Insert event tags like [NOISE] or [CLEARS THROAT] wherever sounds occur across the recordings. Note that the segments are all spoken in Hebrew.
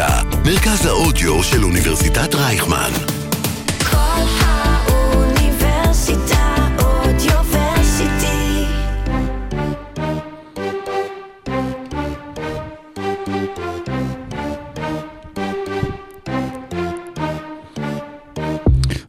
האוניברסיטה, מרכז האודיו של אוניברסיטת רייכמן. כל האוניברסיטה אודיוורסיטי.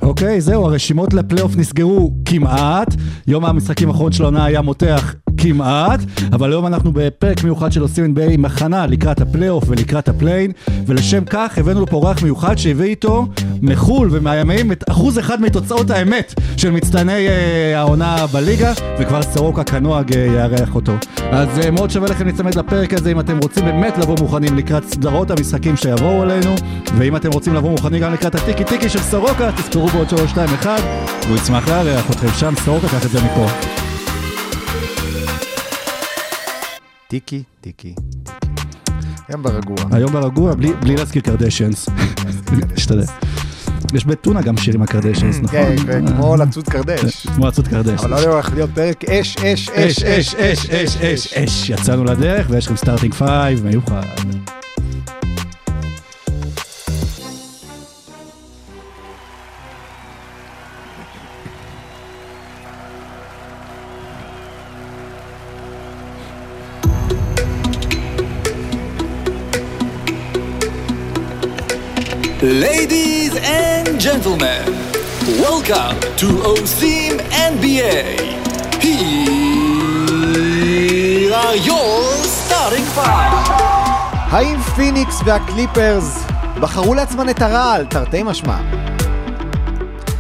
אוקיי, זהו, הרשימות לפלייאוף נסגרו כמעט. יום המשחקים האחרון של העונה היה מותח כמעט, אבל היום אנחנו בפרק מיוחד של עושים NBA עם הכנה לקראת הפלייאוף ולקראת הפליי-אין, ולשם כך הבאנו לפה אורח מיוחד שהביא איתו מחו"ל ומהימים את אחוז אחד מתוצאות האמת של מצטייני אה, העונה בליגה, וכבר סורוקה כנוהג אה, יארח אותו. אז אה, מאוד שווה לכם להצמד לפרק הזה אם אתם רוצים באמת לבוא מוכנים לקראת סדרות המשחקים שיבואו עלינו, ואם אתם רוצים לבוא מוכנים גם לקראת הטיקי טיקי של סורוקה, תזכרו בעוד 3, 2, 1, והוא ישמח לארח אתכם שם, סורוקה, קח את זה מפה. טיקי, טיקי, טיקי. היום ברגוע. היום ברגוע, בלי, בלי להזכיר קרדשנס. אשתדל. יש בטונה גם שיר עם הקרדשנס, נכון? כן, וכמו לצוד קרדש. כמו לצוד קרדש. אבל לא הולך להיות פרק אש, אש, אש, אש, אש, אש, אש, אש. יצאנו לדרך ויש לכם starting five מיוחד. Ladies and gentlemen, welcome to עושים NBA. Here are your starting five. האם פיניקס והקליפרס בחרו לעצמן את הרעל, תרתי משמע?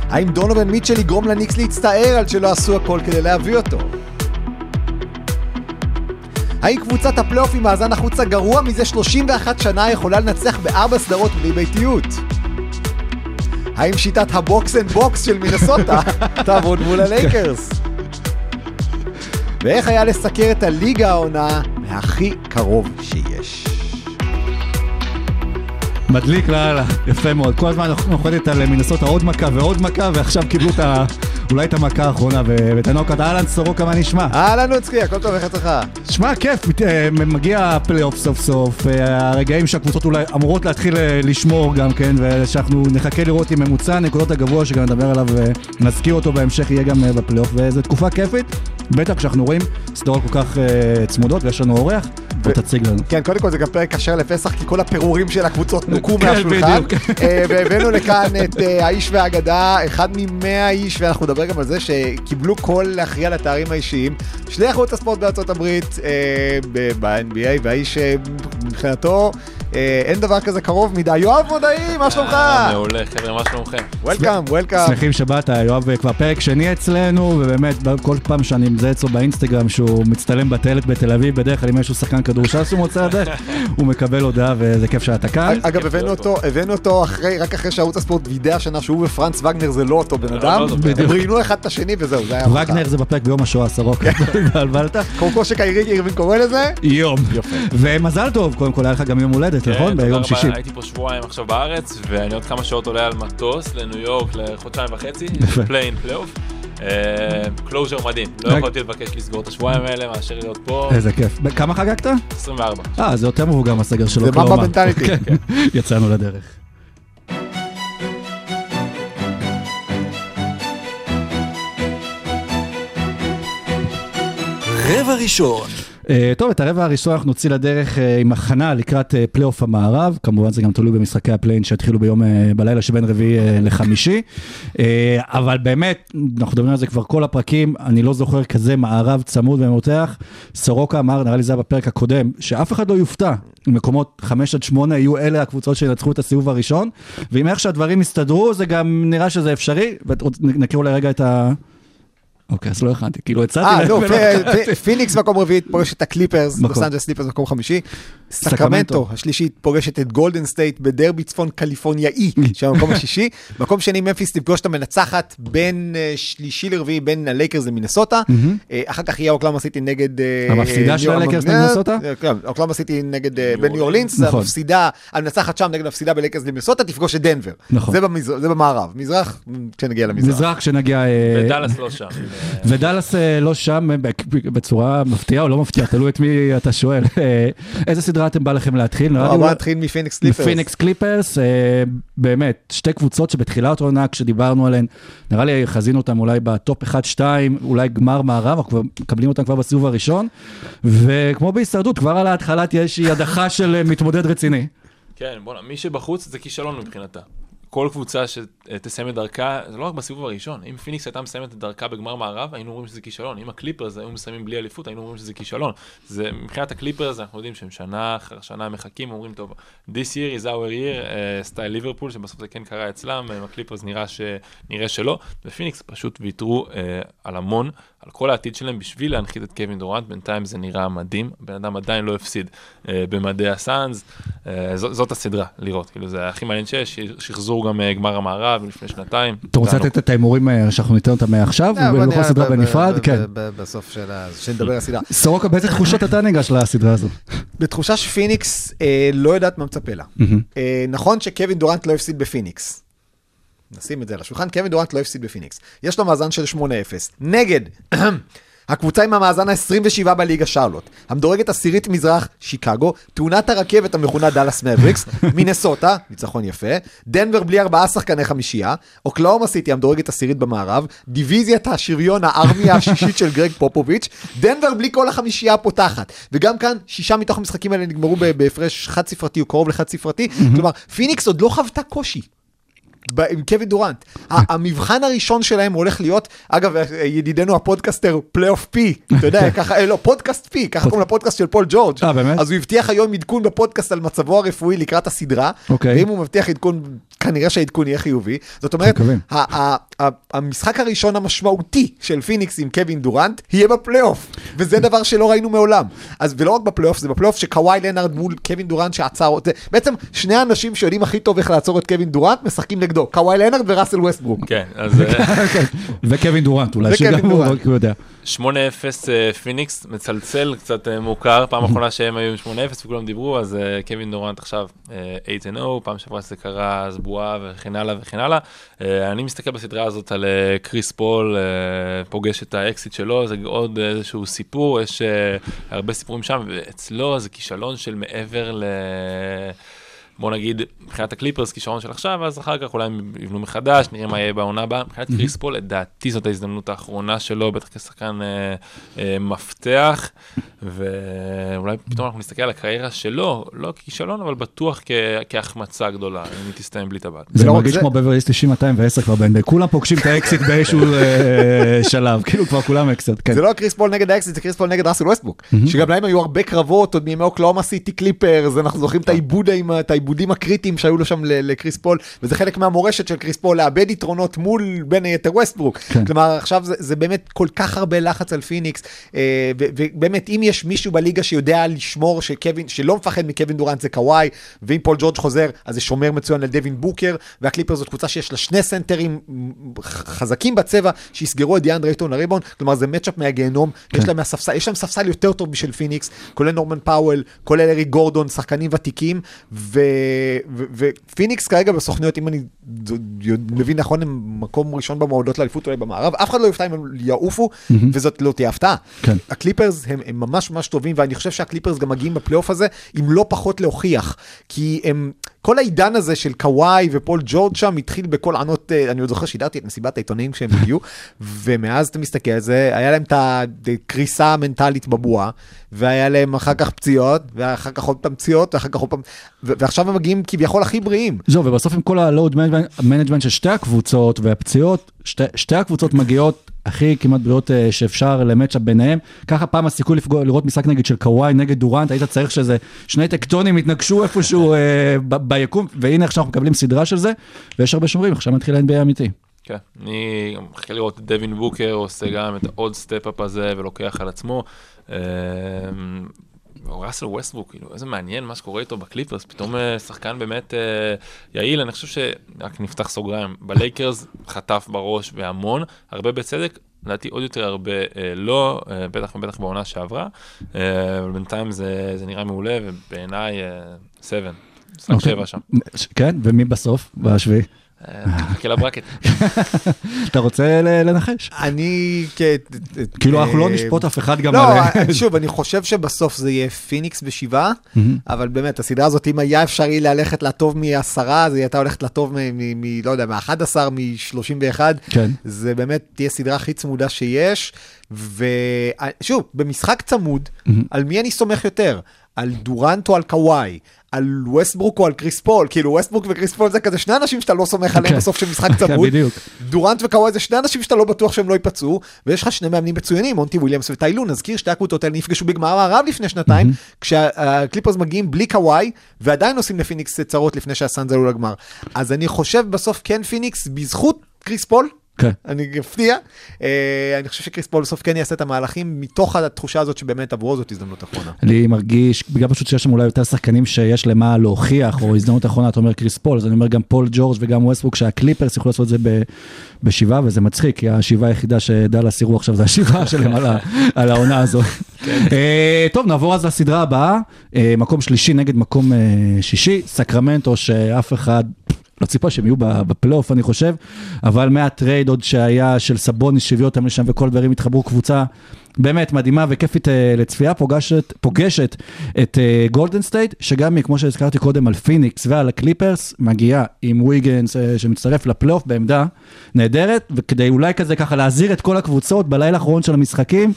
האם דונובין מיטשל יגרום לניקס להצטער על שלא עשו הכל כדי להביא אותו? האם קבוצת הפלייאוף עם מאזן החוץ הגרוע מזה 31 שנה יכולה לנצח בארבע סדרות בלי ביתיות? האם שיטת ה box and box של מינסוטה [LAUGHS] תעבוד מול הלייקרס? ואיך היה לסקר את הליגה העונה מהכי קרוב שיש? מדליק לאללה, יפה מאוד. כל הזמן נוחתת על מינסוטה עוד מכה ועוד מכה, ועכשיו קיבלו את ה... אולי את המכה האחרונה, ואת הנוקאט. אהלן, סורוקה, מה נשמע? אהלן נוצקי, הכל טוב, איך אצלך? שמע, כיף, אה, מגיע הפלייאוף סוף סוף, אה, הרגעים שהקבוצות אולי אמורות להתחיל אה, לשמור גם כן, ושאנחנו נחכה לראות אם ממוצע הנקודות הגבוה, שגם נדבר עליו ונזכיר אותו בהמשך, יהיה גם בפלייאוף, וזו תקופה כיפית, בטח כשאנחנו רואים סדרות כל כך צמודות, ויש לנו אורח, תציג לנו. כן, קודם כל זה גם פרק כשר לפסח, כי כל הפירורים של הקבוצות נוקו כן, מהשולחן. בדיוק. אה, והבאנו לכאן את אה, האיש והאגדה, אחד ממאה איש, ואנחנו נדבר גם על זה שקיבלו קול להכריע לתארים האישיים. שליח חוץ הספורט בארצות הברית, אה, ב-NBA, והאיש מבחינתו, אין דבר כזה קרוב מדי. יואב מודעי, מה שלומך? אה, מעולה, חבר'ה, מה שלומכם? וולקאם, וולקאם. שמחים שבאת, יואב אה, כבר פרק שני אצלנו, ובאמת כל פעם שאני מזהה אצלו באינסטגרם שהוא מצטלם בטיילת בתל אביב, בדרך כלל אם יש לו שחקן כדור ש"ס הוא מוצא לדרך, [LAUGHS] הוא מקבל הודעה וזה כיף שאתה כאן. אגב, הבאנו אותו, אחרי, רק אחרי שערוץ הספורט וידא השנה שהוא ופרנץ וגנר זה לא אותו בן אדם. לא בן הם ראיינו אחד את השני וזהו, זה היה. וגנר זה בפרק ביום השואה, סורוקה, התבלבלת? כמו שקיירי אירווין קורא לזה. יום. ומזל טוב, קודם כל היה לך גם יום הולדת, כן, נכון? ביום שישי. הייתי פה שבועיים עכשיו בארץ, ואני עוד כמה שעות עולה על מטוס לניו יורק לחודשיים וחצי. [LAUGHS] פליי-אין פלייאוף. closure מדהים, לא יכולתי לבקש לסגור את השבועיים האלה מאשר להיות פה, איזה כיף. כמה חגגת? 24. אה, זה יותר מבוגר מהסגר שלו. זה Mamba mentality. [LAUGHS] כן, יצאנו לדרך. רבע ראשון, אה, טוב, את הרבע הראשון אנחנו נוציא לדרך אה, עם הכנה לקראת אה, פלייאוף המערב, כמובן זה גם תלוי במשחקי הפליי-אין שיתחילו ביום, אה, בלילה שבין רביעי אה, לחמישי, אה, אבל באמת, אנחנו מדברים על זה כבר כל הפרקים, אני לא זוכר כזה מערב צמוד ומותח. סורוקה אמר, נראה לי זה היה בפרק הקודם, שאף אחד לא יופתע, מקומות 5 עד 8 יהיו אלה הקבוצות שינצחו את הסיבוב הראשון, ועם איך שהדברים יסתדרו, זה גם נראה שזה אפשרי, ונכיר אולי רגע את ה... אוקיי, אז לא הכנתי, כאילו הצעתי אה, לא, פיניקס מקום רביעית פוגשת את הקליפרס, נכון. לוס אנג'לס קליפרס מקום חמישי. סקרמנטו. השלישית פוגשת את גולדן סטייט בדרבי צפון קליפורניאי, [LAUGHS] שהמקום השישי. מקום שני ממפיס תפגוש את המנצחת בין אה, שלישי לרביעי בין הלייקרס למינסוטה. אה, אחר כך יהיה אוקלהומה סיטי נגד... המפסידה אה, של הלייקרס למינסוטה? כן, אוקלהומה סיטי נגד ניו בניו אורלינס, נכון. המפסידה, המנצחת שם נגד המפסידה בלייקרס למינסוטה תפגוש את דנבר. נכון. זה במערב, מזרח, כשנגיע למזרח. מזרח כשנגיע... ודאלאס לא שם. ודאלאס אה, לא שם אה, בצורה מפתיעה או לא מפתיעה, תלוי את מי אתה שואל. אה, איזה סדרה אתם בא לכם להתחיל? נראה לי בוא נתחיל מפיניקס קליפרס. מפיניקס קליפרס, באמת, שתי קבוצות שבתחילת העונה, כשדיברנו עליהן, נראה לי חזינו אותן אולי ב top 1-2, אולי גמר מערב, אנחנו מקבלים אותן כבר בסיבוב הראשון, וכמו בהישרדות, כבר על ההתחלה תהיה איזושהי הדחה של מתמודד רציני. כן, בוא'נה, מי שבחוץ זה כישלון מבחינתה. כל קבוצה שתסיים את דרכה, זה לא רק בסיבוב הראשון, אם פיניקס הייתה מסיימת את דרכה בגמר מערב, היינו אומרים שזה כישלון. אם הקליפרס היו מסיימים בלי אליפות, היינו אומרים שזה כישלון. זה, מבחינת הקליפרס, אנחנו יודעים שהם שנה אחר שנה מחכים, אומרים, טוב, this year is our year, אה, סטייל ליברפול, שבסוף זה כן קרה אצלם, אה, הקליפרס נראה, ש... נראה שלא, ופיניקס פשוט ויתרו אה, על המון, על כל העתיד שלהם בשביל להנחית את קווין דורנט, בינתיים זה נראה מדהים, הבן אדם עדיין לא הפסיד אה, במדי הסאנס, אה, זאת, זאת הסדרה לראות, כאילו זה הכי מעניין שיש, שחזור גם אה, גמר המערב לפני שנתיים. אתה רוצה. לתת את ההימורים אה, שאנחנו ניתן אותם מעכשיו, אה, בוא ולכל נראה סדרה בנפרד? כן. בסוף של ה... שנדבר על הסדרה. סורוקה, באיזה תחושות אתה ניגש לסדרה הזו? בתחושה שפיניקס אה, לא יודעת מה מצפה לה. אה, נכון שקווין דורנט לא הפסיד בפיניקס. נשים את זה על השולחן, קווין דורנט לא הפסיד בפיניקס. יש לו מאזן של 8-0. נגד, [CLEARS THROAT] הקבוצה עם המאזן ה-27 בליגה שרלוט, המדורגת עשירית מזרח, שיקגו, תאונת הרכבת המכונה דאלאס מבריקס, [LAUGHS] מינסוטה, ניצחון יפה, דנבר בלי ארבעה שחקני חמישייה, אוקלהומה סיטי המדורגת עשירית במערב, דיוויזיית השריון הארמיה [LAUGHS] השישית של גרג פופוביץ', דנבר בלי כל החמישייה הפותחת. וגם כאן, שישה מתוך המשחקים האלה נגמרו בהפרש חד ספרתי או קרוב לחד ספרתי, כלומר, פיניקס עוד לא חוותה קושי. ב- עם קווין דורנט. [LAUGHS] המבחן הראשון שלהם הולך להיות, אגב, ידידנו הפודקאסטר Playoff P, אתה יודע, [LAUGHS] ככה, אה, לא, Podcast P, ככה קוראים לפודקאסט של פול ג'ורג'. אה, באמת? אז הוא הבטיח היום עדכון בפודקאסט על מצבו הרפואי לקראת הסדרה, אוקיי. ואם הוא מבטיח עדכון, כנראה שהעדכון יהיה חיובי. זאת אומרת, המשחק הראשון המשמעותי של פיניקס עם קווין דורנט יהיה בפלייאוף, וזה דבר שלא ראינו מעולם. אז ולא רק בפלייאוף, זה בפלייאוף שקוואי לנארד מול קווין דורנט שעצר, בעצם שני האנשים שיודעים הכי טוב איך לעצור את קווין דורנט משחקים נגדו, קוואי לנארד וראסל ווסטברוק. כן, [LAUGHS] אז אה, כן. וקווין דורנט, אולי שגם הוא, יודע. 8-0 אה, פיניקס, מצלצל, קצת אה, מוכר, פעם [LAUGHS] אחרונה שהם היו עם 8-0 וכולם דיברו, אז קווין דורנט עכשיו אה, 8-0, פעם שעברה שזה קרה אז בועה וכן הלאה וכן הלאה. אה, אני מסתכל בסדרה הזאת על קריס פול, פוגש את האקסית שלו, זה עוד איזשהו סיפור, יש הרבה סיפורים שם, ואצלו זה כישלון של מעבר ל... בוא נגיד, מבחינת הקליפרס כישלון של עכשיו, אז אחר כך אולי הם יבנו מחדש, נראה מה יהיה בעונה הבאה. מבחינת קריס פול, לדעתי זאת ההזדמנות האחרונה שלו, בטח כשחקן אה, אה, מפתח, ואולי פתאום אנחנו נסתכל על הקריירה שלו, לא ככישלון, אבל בטוח כ- כהחמצה גדולה, אם היא תסתיים בלי טבעת. זה רק מרגיש כמו בברלי 90-210 כבר ב-NBA, כולם פוגשים את האקסיט באיזשהו אה, שלב, [LAUGHS] כאילו כבר כולם אקסית, כן. זה לא קריס פול נגד האקסית, זה קריס פול נגד ראסל ווסטבוק. שגם להם היו הרבה קרבות עוד מימי אוקלהומה סיטי קליפרס, אנחנו זוכרים את האיבוד עם- את האיבודים הקריטיים שהיו לו שם לקריס פול, וזה חלק מהמורשת של קריס פול, לאבד יתרונות מול בין היתר ווסטברוק. כן. כלומר, עכשיו זה- זה באמת כל כך הרבה לחץ על פיניקס, אה, ובאמת, אם יש מישהו בליגה שיודע לשמור שקווין, שלא מפחד מקווין דורנט זה קוואי, ואם פול ג'ורג' חוזר, אז זה שומר מצוין על דווין בוקר, והקליפרס זאת קבוצה שיש לה שני סנטרים חזקים בצבע, שיסגרו את דיאנדרה אייטון לריבאונד, כלומר זה matchup מהגיהנום, יש להם מהספסל, יש להם ספסל יותר טוב בשביל פיניקס, כולל נורמן פאוול, כולל אריק גורדון, שחקנים ותיקים, ו- ופיניקס כרגע בסוכנויות, אם אני מבין נכון, הם מקום ראשון במועדות לאליפות אולי במערב, אף אחד לא יופתע אם הם יעופו, וזאת לא תהיה הפתעה. כן. הקליפרס הם, הם ממש ממש טובים, ואני חושב שהקליפרס גם מגיעים בפלייאוף הזה, עם לא פחות להוכיח. כי הם, כל העידן הזה של קוואי ופול ג'ורג' שם התחיל בקול ענות, אה, אני עוד זוכר שידרתי את מסיבת העיתונאים כשהם הגיעו, [LAUGHS] ומאז אתה מסתכל על זה, היה להם את הקריסה המנטלית בבועה, והיה להם אחר כך פציעות, ואחר כך עוד פעם פציעות, ואחר כך עוד פעם, ו- ועכשיו הם מגיעים כביכול הכי בריאים. זהו, ובסוף עם כל ה load management של שתי הקבוצות והפציעות, שתי, שתי הקבוצות מגיעות הכי כמעט בריאות אה, שאפשר ל matchup ביניהם. ככה פעם הסיכוי לפגוע, לראות משחק נגיד של קוואי נגד דורנט, היית צריך שזה שני טקטונים יתנגשו איפשהו אה, ב- ביקום, והנה עכשיו אנחנו מקבלים סדרה של זה, ויש הרבה שאומרים, עכשיו מתחיל ה-NBA האמיתי. כן, אני מחכה לראות את דווין בוקר עושה גם את העוד step-up הזה ולוקח על עצמו. ראסל ווסטבוק, כאילו, איזה מעניין מה שקורה איתו בקליפרס, פתאום אה, שחקן באמת אה, יעיל, אני חושב שרק נפתח סוגריים, בלייקרס חטף בראש והמון, הרבה בצדק, לדעתי עוד יותר הרבה אה, לא, בטח ובטח בעונה שעברה, אבל בינתיים זה, זה נראה מעולה, ובעיניי 7, משחק אוקיי. 7 שם. כן, ומי בסוף? בשביעי? אה, נחכה לברקט. [LAUGHS] אתה רוצה לנחש? אני כ... כאילו, אנחנו לא אה, נשפוט אף אחד גם לא, על... שוב, אני חושב שבסוף זה יהיה פיניקס בשבעה, אבל באמת, הסדרה הזאת, אם היה אפשרי ללכת לטוב מעשרה, אז היא הייתה הולכת לטוב מ... מ- מ- לא יודע, מ-11, מ-31. כן. זה באמת תהיה סדרה הכי צמודה שיש. ושוב, במשחק צמוד, על מי אני סומך יותר? על דורנט או על קוואי? על ווסטברוק או על קריס פול? כאילו, ווסטברוק וקריס פול זה כזה שני אנשים שאתה לא סומך עליהם כן. בסוף של משחק [LAUGHS] כן, צמוד. דורנט וקוואי זה שני אנשים שאתה לא בטוח שהם לא ייפצעו, ויש לך שני מאמנים מצוינים, מונטי וויליאמס וטיי לו, נזכיר שתי הקבוצות האלה נפגשו בגמר המערב לפני שנתיים, כשהקליפרס מגיעים בלי קוואי, ועדיין עושים לפיניקס צרות לפני שהסאנז עלו לגמר. אז אני חושב בסוף כן פיניקס, בזכות קריס פול, כן. אני אפתיע, אה, אני חושב שקריס פול בסוף כן יעשה את המהלכים מתוך התחושה הזאת שבאמת עבורו זאת הזדמנות אחרונה. אני מרגיש, בגלל פשוט שיש שם אולי יותר שחקנים שיש להם מה להוכיח, או הזדמנות אחרונה, אתה אומר קריס פול, אז אני אומר גם פול ג'ורג' וגם ווסטבוק, שהקליפרס יוכלו לעשות את זה ב- בשבעה, וזה מצחיק, כי השבעה היחידה שדאלאס יראו עכשיו זה השבעה [LAUGHS] שלהם על העונה הזאת. אה, טוב, נעבור אז לסדרה הבאה, אה, מקום שלישי נגד מקום שישי, סקרמנטו, שאף אחד... לא ציפה שהם יהיו בפלייאוף, אני חושב, אבל מהטרייד עוד שהיה של סבוניס שהביא אותם לשם וכל דברים התחברו קבוצה באמת מדהימה וכיפית אה, לצפייה, פוגשת, פוגשת את אה, גולדן סטייט, שגם היא, כמו שהזכרתי קודם, על פיניקס ועל הקליפרס, מגיעה עם ויגינס אה, שמצטרף לפלייאוף בעמדה נהדרת, וכדי אולי כזה ככה להזהיר את כל הקבוצות בלילה האחרון של המשחקים,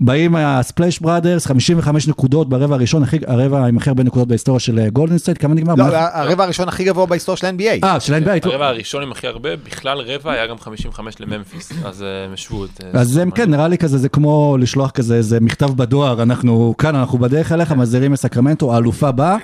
באים ה Splash Brothers, 55 נקודות ברבע הראשון, הכי, הרבע עם הכי הרבה נקודות בהיסטוריה של אה, גולדן סטייט, כמה נגמר? לא, מה- הרבע הראשון הכי גבוה בהיסטוריה של ה-NBA. אה, של ה-NBA. הרבע הראשון עם הכי הרבה, בכלל רבע היה גם 55 לממפיס, אז אה, הם השוו את... אה, אז הם כן, נראה לי כזה, זה כמו לשלוח כזה איזה מכתב בדואר, אנחנו כאן, אנחנו בדרך אליך, מזהירים לסקרמנטו, האלופה באה,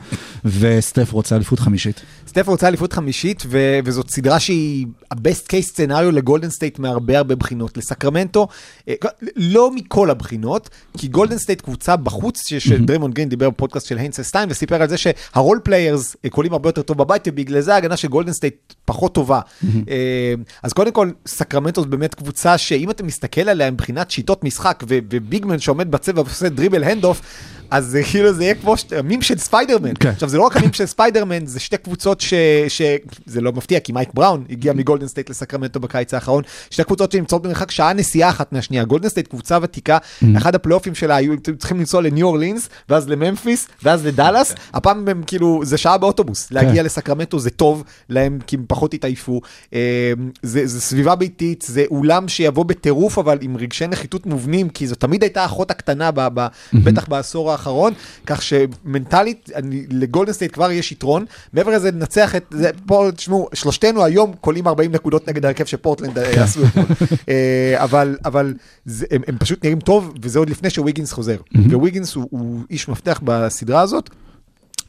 וסטף רוצה אליפות חמישית. סטף רוצה אליפות חמישית, ו- וזאת סדרה שהיא ה-best case scenario לגולדן סטייט מהרבה הרבה בחינות. לסקרמנטו, אה, לא מכל הבחינות, כי גולדן סטייט קבוצה בחוץ, שדריימונד גרין דיבר בפודקאסט של היינס סטיין, וסיפר על זה שה role players אה, קולעים הרבה יותר טוב בבית, ובגלל זה ההגנה של גולדן סטייט פחות טובה. אה, אז קודם כל, סקרמנטו זו באמת קבוצה שאם אתה מסתכל עליה מבחינת שיטות משחק, ו- ו big man שעומד בצבע ועושה dribble hand-off, אז זה כאילו זה יהיה כמו ש- המים של ספיידרמן. כן. עכשיו זה לא רק המים של ספיידרמן, זה שתי קבוצות ש... ש... זה לא מפתיע, כי מייק בראון הגיע מגולדן סטייט לסקרמנטו בקיץ האחרון. שתי קבוצות שנמצאות במרחק שעה נסיעה אחת מהשנייה. גולדן סטייט קבוצה ותיקה, אחד הפלייאופים שלה היו צריכים לנסוע לניו אורלינס, ואז לממפיס, ואז לדאלאס. הפעם הם כאילו, זה שעה באוטובוס. להגיע לסקרמנטו זה טוב להם, כי הם פחות התעייפו. אה, זה, זה סביבה ביתית, זה אולם שיבוא בטירוף, אבל עם רגשי נחיתות מובנים, כי זו תמיד הייתה האחות הקטנה, ב, ב, בטח בעשור האחרון, כך שמנטלית, לגולדן סטייט כבר יש יתרון. מעבר לזה, לנצח את זה, פה, תשמעו, שלושתנו היום קולעים 40 נקודות נגד ההרכב שפורטלנד אה, עשו אתמול. אה, אבל, אבל זה, הם, הם פשוט נראים טוב, וזה עוד לפני שוויגינס חוזר. וויגינס הוא, הוא איש מפתח בסדרה הזאת.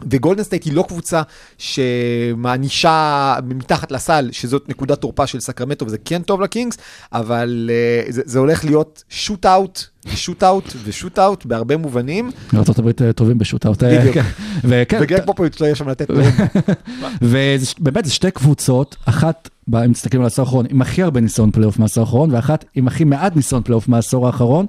וגולדן סטייט היא לא קבוצה שמענישה מתחת לסל, שזאת נקודת תורפה של סקרמנטו, וזה כן טוב לקינגס, אבל אה, זה, זה הולך להיות shootout, shootout ו shootout בהרבה מובנים, ארה"ב טובים ב shootout. בדיוק. כן. וכן, וגרג פופוביץ' לא יהיה שם לתת נאום. [LAUGHS] ובאמת זה שתי קבוצות, אחת, אם מסתכלים על העשור האחרון, עם הכי הרבה ניסיון פלייאוף מהעשור האחרון, ואחת עם הכי מעט ניסיון פלייאוף מהעשור האחרון,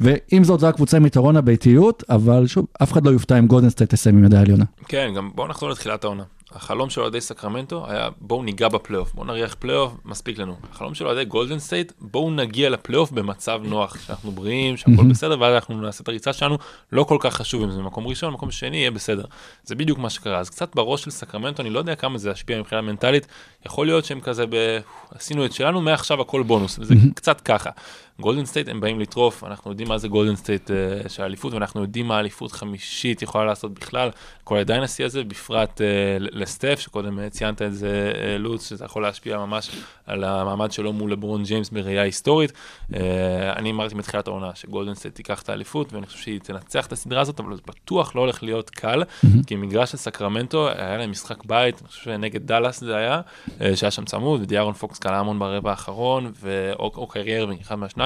ועם זאת זו הקבוצה עם יתרון הביתיות, אבל שוב, אף אחד לא יופתע אם גולדן סטייט תסיים עם ידי העליונה. כן, גם בואו נחזור לתחילת העונה. החלום של אוהדי סקרמנטו היה בואו ניגע בפלייאוף, בואו נריח פלייאוף, מספיק לנו. החלום של אוהדי גולדן סטייט, בואו נגיע לפלייאוף במצב נוח, שאנחנו בריאים, שהכל בסדר, ואז אנחנו נעשה את הריצה שלנו, לא כל כך חשוב אם זה מקום ראשון, מקום שני, יהיה בסדר. זה בדיוק מה שקרה. אז קצת בראש של סקרמנטו, אני לא יודע כמה זה ישפיע מבחינה מנטלית, יכול להיות שהם כזה ב... עשינו את שלנו, מעכשיו הכל בונוס, וזה קצת ככה. גולדן סטייט הם באים לטרוף, אנחנו יודעים מה זה גולדן סטייט אה, של האליפות, ואנחנו יודעים מה אליפות חמישית יכולה לעשות בכלל, כל ה dynasty הזה, בפרט אה, לסטף, שקודם אה, ציינת את זה, אה, לוץ, שזה יכול להשפיע ממש על המעמד שלו מול לברון ג'יימס בראייה היסטורית. אה, אני אמרתי מתחילת העונה שגולדן סטייט תיקח את האליפות, ואני חושב שהיא תנצח את הסדרה הזאת, אבל זה בטוח לא הולך להיות קל, כי מגרש של סקרמנטו, היה להם משחק בית, אני חושב שנגד דאלאס זה היה, אה, שהיה שם צמוד, ודיארון פוקס קלע המון ברבע האחרון, ארווינג, אחד מהשניים.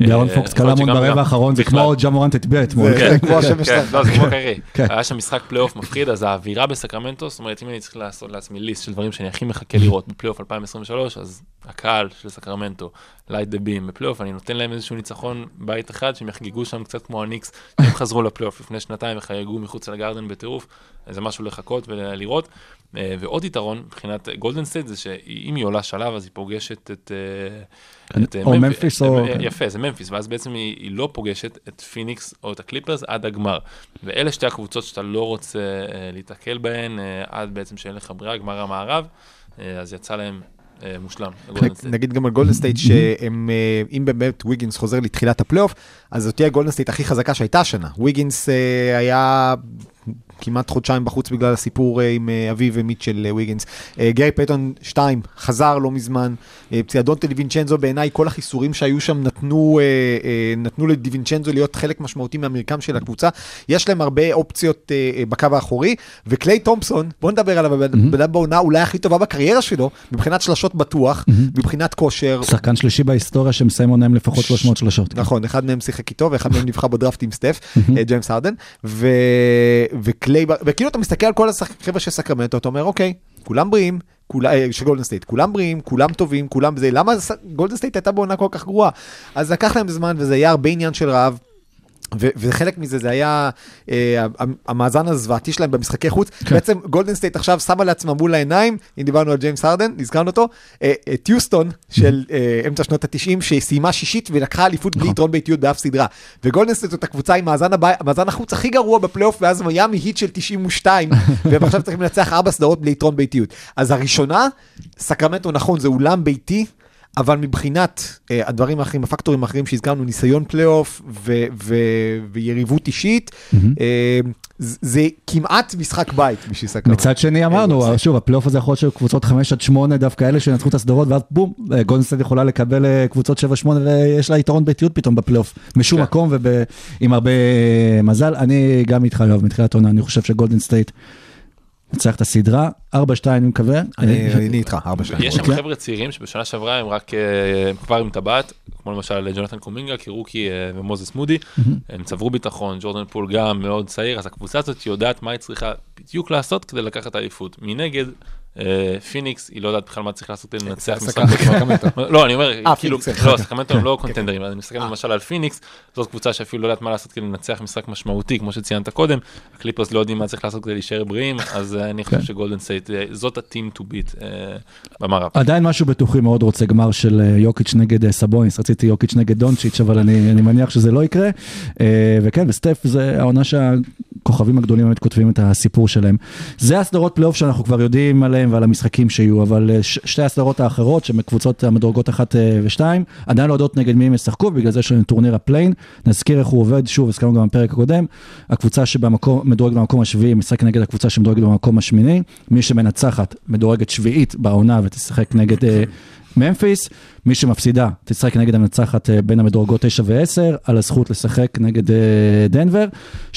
דיארון אה, פוקס קלע המון ברבע האחרון, זה. כמו ג'מורנט את ב' אתמול. זה- כן, כמו השמש שלך. לא, זה כמו קיירי. כן. היה שם משחק פלייאוף מפחיד, אז האווירה בסקרמנטו, זאת אומרת, אם אני צריך לעשות לעצמי list של דברים שאני הכי מחכה לראות בפלייאוף 2023, אז הקהל של סקרמנטו, light the beam בפלייאוף, אני נותן להם איזשהו ניצחון בית אחד, שהם יחגגו שם קצת כמו הניקס, שהם חזרו לפלייאוף לפני שנתיים וחגגו מחוץ לגרדן בטירוף, זה משהו לחכות ולראות. אה, ועוד יתרון מבחינת גולדן סטייט זה שאם היא עולה שלב אז היא פוגשת את... אה, את, אה, או ממפ- ממפיס או- יפה, זה ממפיס, ואז בעצם היא, היא לא פוגשת את פיניקס או את הקליפרס עד הגמר. ואלה שתי הקבוצות שאתה לא רוצה להיתקל בהן עד בעצם שאין לך ברירה, גמר המערב, אז יצא להם מושלם. נגיד גם על גולדן סטייט, שהם, אם באמת ויגינס חוזר לתחילת הפלייאוף, אז זאת תהיה הגולדן סטייט הכי חזקה שהייתה השנה. ויגינס אה, היה כמעט חודשיים בחוץ בגלל הסיפור אה, עם אה, אביו ומיטשל אה, ויגינס. אה, גרי פייטון 2, חזר לא מזמן. פציעה דונטה דיווינצ'נזו, בעיניי כל החיסורים שהיו שם נתנו, נתנו לדיווינצ'נזו להיות חלק משמעותי מהמרקם של הקבוצה. יש להם הרבה אופציות בקו האחורי, וקליי תומפסון, בוא נדבר עליו, הבן אדם בעונה אולי הכי טובה בקריירה שלו, מבחינת שלשות בטוח, מבחינת כושר. שחקן שלישי בהיסטוריה שמסיים עונה עם לפחות 300 שלושות. נכון, אחד מהם שיחק איתו ואחד מהם נבחר בדראפט עם סטף, אה, ג'יימס הרדן, ו... וקליי, וכאילו אתה מסתכל על כל החבר'ה של סקרמנטו, אתה אומר, אוקיי, כולם בריאים, אה, של גולדן סטייט, כולם בריאים, כולם טובים, כולם זה, למה גולדן סטייט הייתה בעונה כל כך גרועה? אז לקח להם זמן וזה היה הרבה עניין של רעב. ו- וחלק מזה זה היה אה, המ- המאזן הזוועתי שלהם במשחקי חוץ. כן. בעצם גולדן סטייט עכשיו שמה לעצמה מול העיניים, אם דיברנו על ג'יימס הרדן, נזכרנו אותו, אה, את יוסטון של אה, אמצע שנות ה-90, שסיימה שישית ולקחה אליפות בלי יתרון ביתיות באף סדרה. וגולדן סטייט זאת הקבוצה עם מאזן הבא- מאזן החוץ הכי גרוע בפלייאוף, מאז מיאמי היט של 92, [LAUGHS] והם עכשיו צריכים לנצח ארבע סדרות בלי יתרון ביתיות. אז הראשונה, סקרמנטו נכון, זה אולם ביתי. אבל מבחינת אה, הדברים האחרים, הפקטורים האחרים שהזכרנו, ניסיון פלייאוף ו- ו- ויריבות אישית, אה, זה- זה כמעט משחק בית בשביל סקרמנטו. מצד שני אמרנו, שוב, הפלייאוף הזה יכול להיות של קבוצות 5 עד 8, דווקא אלה שינצחו את הסדרות, ואז בום, אה, גולדן סטייט יכולה לקבל קבוצות 7-8, ויש לה יתרון ביתיות פתאום בפלייאוף, משום כן. מקום ועם הרבה מזל. אני גם איתך, יואב, מתחילת העונה, אני חושב שגולדן סטייט תנצח את הסדרה, 4-2 אני מקווה. אני אה, איתך, ארבע שתיים. יש שם אוקיי. חבר'ה צעירים שבשנה שעברה הם רק, אה, הם כבר עם טבעת, כמו למשל ג'ונתן קומינגה, קרוקי אה, ומוזס מודי, הם צברו ביטחון, ג'ורדן פול גם מאוד צעיר, אז הקבוצה הזאת יודעת מה היא צריכה בדיוק לעשות כדי לקחת אליפות. מנגד, אה, פיניקס, היא לא יודעת בכלל מה צריך לעשות כדי לנצח משחק. סקרמנטו. לא, אני אומר, אה, כאילו, פיניקס, לא, [LAUGHS] כן. סקרמנטו הם לא קונטנדרים, אני מסתכל למשל על פיניקס, זאת קבוצה שאפילו לא יודעת מה לעשות כדי לנצח משחק משמעותי, כמו שציינת קודם, הקליפרס לא יודעים מה צריך לעשות כדי להישאר בריאים, אז אה, אני חושב שגולדן סטייט, אה, זאת ה-team to beat אה, במערב. עדיין משהו בתוכי מאוד רוצה גמר של אה, יוקיץ' נגד אה, סבוניס, רציתי יוקיץ' נגד דונצ'יץ', אבל אני, מניח שזה לא יקרה. אה, וכן, וסטף זה העונה שהכוכבים הגדולים באמת כותבים את הסיפור שלהם. זה הסדרות פלייאוף שאנחנו כבר יודעים עליהם ועל המשחקים שיהיו, אבל אה, ש- שתי הסדרות האחרות, שהן קבוצות המדורגות אחת אה, ושתיים, עדיין לא יודעות נגד מי הם ישחקו, בגלל זה יש לנו טורניר ה play-in. נזכיר איך הוא עובד, שוב, הזכרנו גם בפרק הקודם, הקבוצה שמדורגת במקום השביעי משחק נגד הקבוצה שמדורגת במקום השמיני, מי שמנצחת מדורגת שביעית בעונה ותשחק נגד אה, ממפיס, מי שמפסידה תשחק נגד המנצחת אה, בין המדורגות 9 ו-10, על הזכות לשחק נגד אה, דנבר. 7-8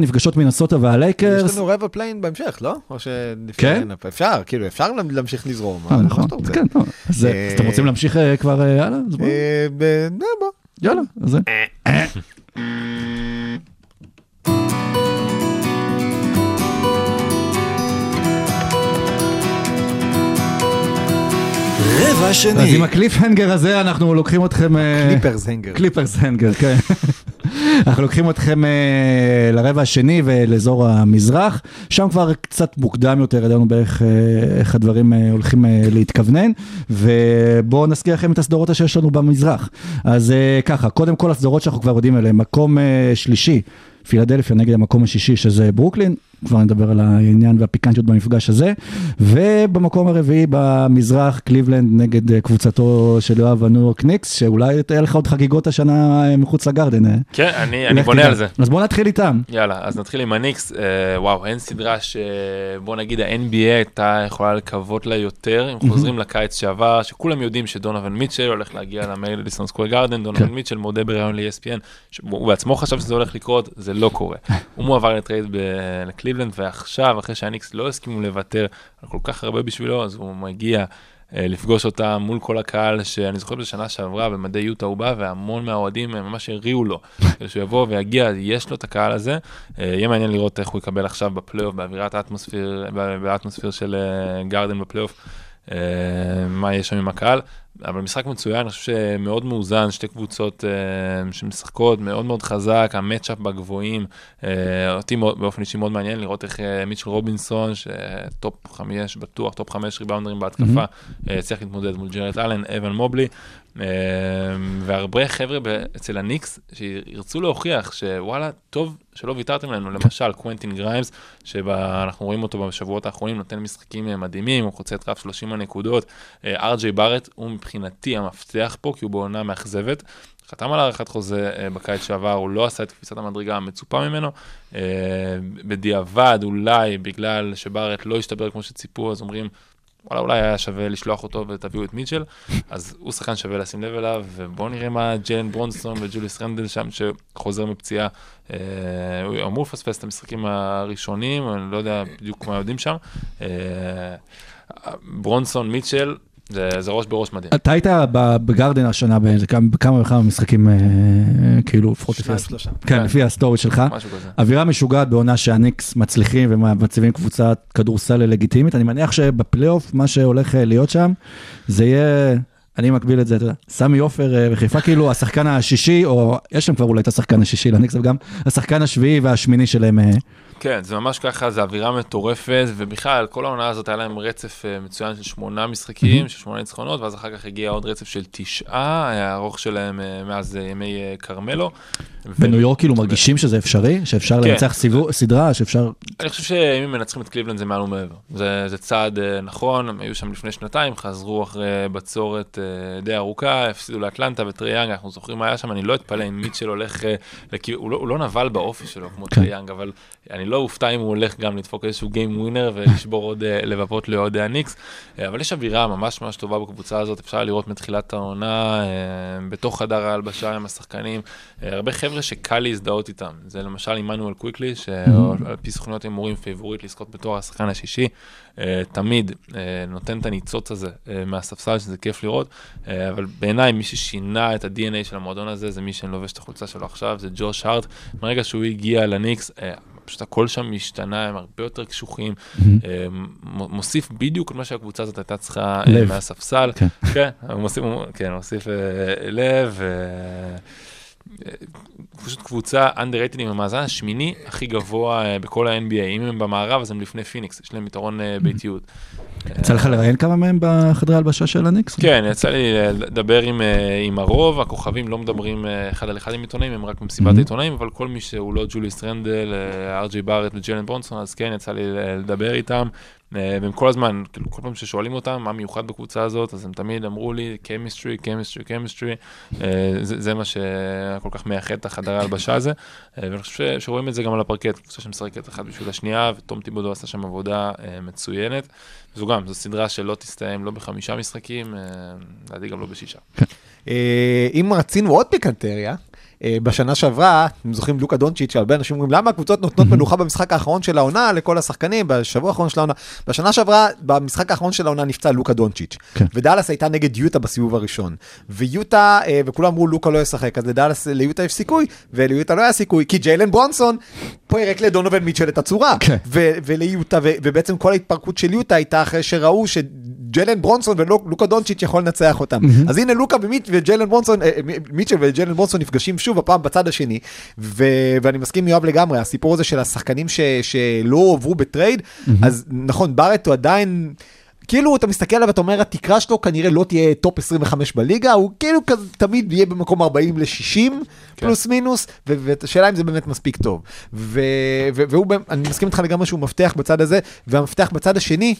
נפגשות מנסוטה יש והלייקרס. לנו רבע play-in בהמשך, לא? או ש... כן? אפשר, כאילו, אפשר להמשיך לזרום. אה, נכון, רוצה. כן. אז אתם רוצים להמשיך כבר אה, הלאה? אז בואו. יאללה, אז זה. רבע אז שני. עם הקליפהנגר הזה אנחנו לוקחים אתכם... אה, Clippers hanger. Clippers hanger, כן. [LAUGHS] אנחנו לוקחים אתכם אה, לרבע השני ולאזור המזרח, שם כבר קצת מוקדם יותר, ידענו בערך אה, איך הדברים הולכים להתכוונן, ובואו נזכיר לכם את הסדרות שיש לנו במזרח. אז ככה, קודם כל הסדרות שאנחנו כבר יודעים עליהן, מקום שלישי. פילדלפיה נגד המקום השישי שזה ברוקלין, כבר נדבר על העניין והפיקנטיות במפגש הזה, ובמקום הרביעי במזרח קליבלנד נגד אה, קבוצתו של יואב הניו יורק ניקס, שאולי תהיה לך עוד חגיגות השנה אה, מחוץ לגרדן. אה. כן, אני אני בונה תדע. על זה. אז בוא נתחיל איתם. יאללה, אז נתחיל עם הניקס. אה, וואו, אין סדרה שבוא נגיד ה-NBA הייתה יכולה לקוות לה יותר, אם חוזרים לקיץ שעבר, שכולם יודעים שדונובן מיטשל הולך להגיע למדיסון סקוויר גארדן, דונובן כן. מיטשל מודה בריאיון ל-ESPN, שהוא בעצמו חשב שזה הולך לקרות, זה לא קורה. [LAUGHS] הוא מועבר לטרייד ב- לקליבלנד, ועכשיו, אחרי שהניקס לא הסכימו לוותר על כל כך הרבה בשבילו, אז הוא מגיע. אה, לפגוש אותה מול כל הקהל, שאני זוכר בשנה שעברה במדי יוטה הוא בא והמון מהאוהדים אה, ממש הריעו לו, [LAUGHS] שהוא יבוא ויגיע, יש לו את הקהל הזה. אה, יהיה מעניין לראות איך הוא יקבל עכשיו בפלייאוף, באווירת האטמוספיר, באטמוספיר של אה, גארדן בפלייאוף. אה, מה יש שם עם הקהל. אבל משחק מצוין, אני חושב שמאוד מאוזן, שתי קבוצות uh, שמשחקות מאוד מאוד חזק, המצ'אפ בגבוהים, אה, אותי באופן אישי מאוד מעניין לראות איך מיטשל רובינסון, שטופ חמש בטוח, טופ חמש ריבאונדרים בהתקפה, צריך להתמודד מול ג'רד אלן, אבן מובלי, והרבה חבר'ה אצל הניקס שירצו להוכיח שוואלה, טוב שלא ויתרתם לנו, למשל קוונטין גריימס, שאנחנו רואים אותו בשבועות האחרונים, נותן משחקים אה, מדהימים, הוא חוצה את רף 30 הנקודות. ארג'יי בארט הוא מבחינתי המפתח פה, כי הוא בעונה מאכזבת. חתם על הארכת חוזה אה, בקיץ שעבר, הוא לא עשה את קפיצת המדרגה המצופה ממנו. אה, בדיעבד, אולי בגלל שבארט לא השתבר כמו שציפו, אז אומרים, וואלה, אולי היה שווה לשלוח אותו ותביאו את מיטשל, אז הוא שחקן שווה לשים לב אליו, ובואו נראה מה ג'לן ברונסטון וג'וליס רנדל שם, שחוזר מפציעה, אה, הוא אמור לפספס את המשחקים הראשונים, אני לא יודע בדיוק מה יודעים שם. אה, ברונסון, מיטשל, זה, זה ראש בראש מדהים. אתה היית ב- בגרדן השנה באיזה כמה בכמה וכמה משחקים, אה, כאילו, לפחות לפי הס- שלושה. כן, לפי הסטורי שלך. משהו כזה. אווירה משוגעת בעונה שהניקס מצליחים ומציבים קבוצת כדורסל לגיטימית. אני מניח שבפלייאוף, מה שהולך אה, להיות שם, זה יהיה, אני מקביל את זה, אתה יודע, סמי עופר אה, בחיפה, כאילו השחקן השישי, או יש להם כבר אולי את השחקן השישי לניקס, וגם השחקן השביעי והשמיני שלהם. כן, זה ממש ככה, זה אווירה מטורפת, ובכלל, כל העונה הזאת היה להם רצף אה, מצוין של שמונה משחקים, של שמונה ניצחונות, ואז אחר כך הגיע עוד רצף של תשעה, היה הארוך שלהם אה, מאז אה, ימי כרמלו. בניו יורק כאילו מרגישים שזה אפשרי, שאפשר כן. לנצח סדרה, שאפשר... אני חושב שאם הם מנצחים את קליבלנד זה מעל ומעבר. זה, זה צעד נכון, הם היו שם לפני שנתיים, חזרו אחרי בצורת די ארוכה, הפסידו לאטלנטה וטריי יאנג, אנחנו זוכרים מה היה שם, אני לא אתפלא אם מיטשל הולך, הוא, לא, הוא לא נבל באופי שלו כמו כן. טריי יאנג, אבל אני לא אופתע אם הוא הולך גם לדפוק איזשהו game winner ולשבור עוד אה, לבבות לאוהדי הניקס, אה, אבל יש אווירה ממש ממש טובה בקבוצה הזאת, אפשר לראות מתחילת העונה, אה, בתוך חדר ההלבשה עם השחקנים, הרבה חבר'ה שקל להזדהות איתם, זה למשל עמנואל קוויקלי, שעל פי סוכניות הימורים פייבוריט לזכות בתואר השחקן השישי, תמיד נותן את הניצוץ הזה מהספסל, שזה כיף לראות, אבל בעיניי מי ששינה את ה-DNA של המועדון הזה, זה מי שאני לובש את החולצה שלו עכשיו, זה ג'וש הארט, מרגע שהוא הגיע לניקס, פשוט הכל שם השתנה, הם הרבה יותר קשוחים, אה, מוסיף בדיוק מה שהקבוצה הזאת הייתה צריכה אה. מהספסל. כן. כן, מוסיף, כן, אה, לב. פשוט קבוצה underrated עם המאזן השמיני הכי גבוה בכל ה-NBA. אם הם במערב אז הם לפני פיניקס, יש להם יתרון ביתיות. יצא לך לראיין כמה מהם בחדרי הלבשה של הניקס? כן, יצא לי לדבר עם, אה, עם הרוב, הכוכבים לא מדברים אה, אחד על אחד עם עיתונאים, הם רק במסיבת Mhm. העיתונאים, אבל כל מי שהוא לא ג'וליס רנדל, אה, ארג'י בארט וג'לן ברונסון, אז כן, יצא לי לדבר איתם. אה, והם כל הזמן, כאילו, כל פעם ששואלים אותם מה מיוחד בקבוצה הזאת, אז הם תמיד אמרו לי, chemistry, chemistry, chemistry, אה, זה, זה מה שכל כך מייחד את החדר ההלבשה הזה, אה, ואני חושב שרואים את זה גם על הפרקט, קבוצה שמשחקת אחת בשביל השנייה, ותום טיבודו עשה שם עבודה מצוינת. זו גם, זו סדרה שלא תסתיים לא בחמישה משחקים, לדעתי גם לא בשישה. אה, אם רצינו עוד פיקנטריה, בשנה שעברה, אתם זוכרים לוקה דונצ'יץ', שהרבה אנשים אומרים, למה הקבוצות נותנות מנוחה במשחק האחרון של העונה לכל השחקנים, בשבוע האחרון של העונה. בשנה שעברה, במשחק האחרון של העונה נפצע לוקה דונצ'יץ'. כן. ודאלאס הייתה נגד יוטה בסיבוב הראשון. ויוטה, אה, וכולם אמרו, לוקה לא ישחק, אז לדאלאס, ליוטה יש סיכוי, וליוטה לא היה סיכוי, כי ג'יילן ברונסון פירק לדונובן מיטשל את הצורה. כן. ו- וליוטה, ו- ובעצם כל ההתפרקות של יוטה הייתה אחרי שראו שג'לן ברונסון ולוקה דונצ'יץ' יכול לנצח אותם. אז הנה לוקה ומיט וג'לן ברונסון, אה, מיטשל וג'לן ברונסון נפגשים שוב, הפעם בצד השני, ו- ואני מסכים עם יואב לגמרי, הסיפור הזה של השחקנים ש- שלא הועברו בטרייד, אז נכון, בארט הוא עדיין... כאילו אתה מסתכל עליו ואתה אומר התקרה שלו כנראה לא תהיה טופ 25 בליגה הוא כאילו כזה תמיד יהיה במקום 40 ל-60 פלוס מינוס והשאלה אם זה באמת מספיק טוב ו- ו- והוא אני מסכים איתך לגמרי שהוא מפתח בצד הזה והמפתח בצד השני.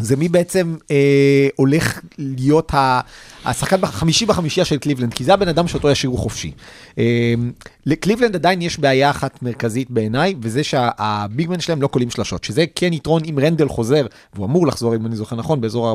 זה מי בעצם אה, הולך להיות ה- השחקן החמישי בחמישייה של קליבלנד, כי זה הבן אדם שאותו ישאירו חופשי. אה, לקליבלנד עדיין יש בעיה אחת מרכזית בעיניי, וזה שה big men שלהם לא קולעים שלשות, שזה כן יתרון אם רנדל חוזר, והוא אמור לחזור, אם אני זוכר נכון, באזור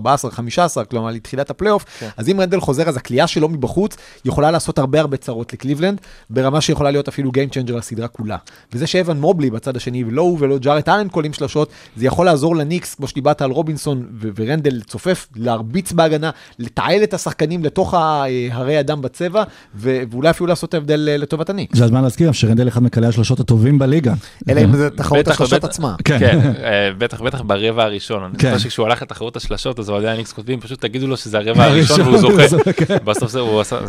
14-15, כלומר לתחילת הפלייאוף, כן. אז אם רנדל חוזר, אז הקליעה שלו מבחוץ יכולה לעשות הרבה הרבה צרות לקליבלנד, ברמה שיכולה להיות אפילו Game Changer לסדרה כולה. וזה שאבן מובלי בצד השני, ולא הוא ולא ג'ארט אלן קולעים שלשות, זה יכול לעזור לניקס, כמו שדיברת על רובינסון, ו- ורנדל צופף, להרביץ בהגנה, לתעל את השחקנים לתוך הרי אדם בצבע, ו- ואולי אפילו לעשות את ההבדל אה, לטובת הניקס. זה הזמן להזכיר שרנדל אחד מקלעי השלושות הטובים בליגה. אלא אם [LAUGHS] זה תחרות השלושות. עצמה. כן. כן, אה, בטח, בטח ברבע הראשון. אני כן. זוכר שכשהוא הלך לתחרות השלשות, אז אוהדי הניקס כותבים, פשוט תגידו לו שזה הרבע הראשון והוא [LAUGHS] זוכה. כן. בסוף זה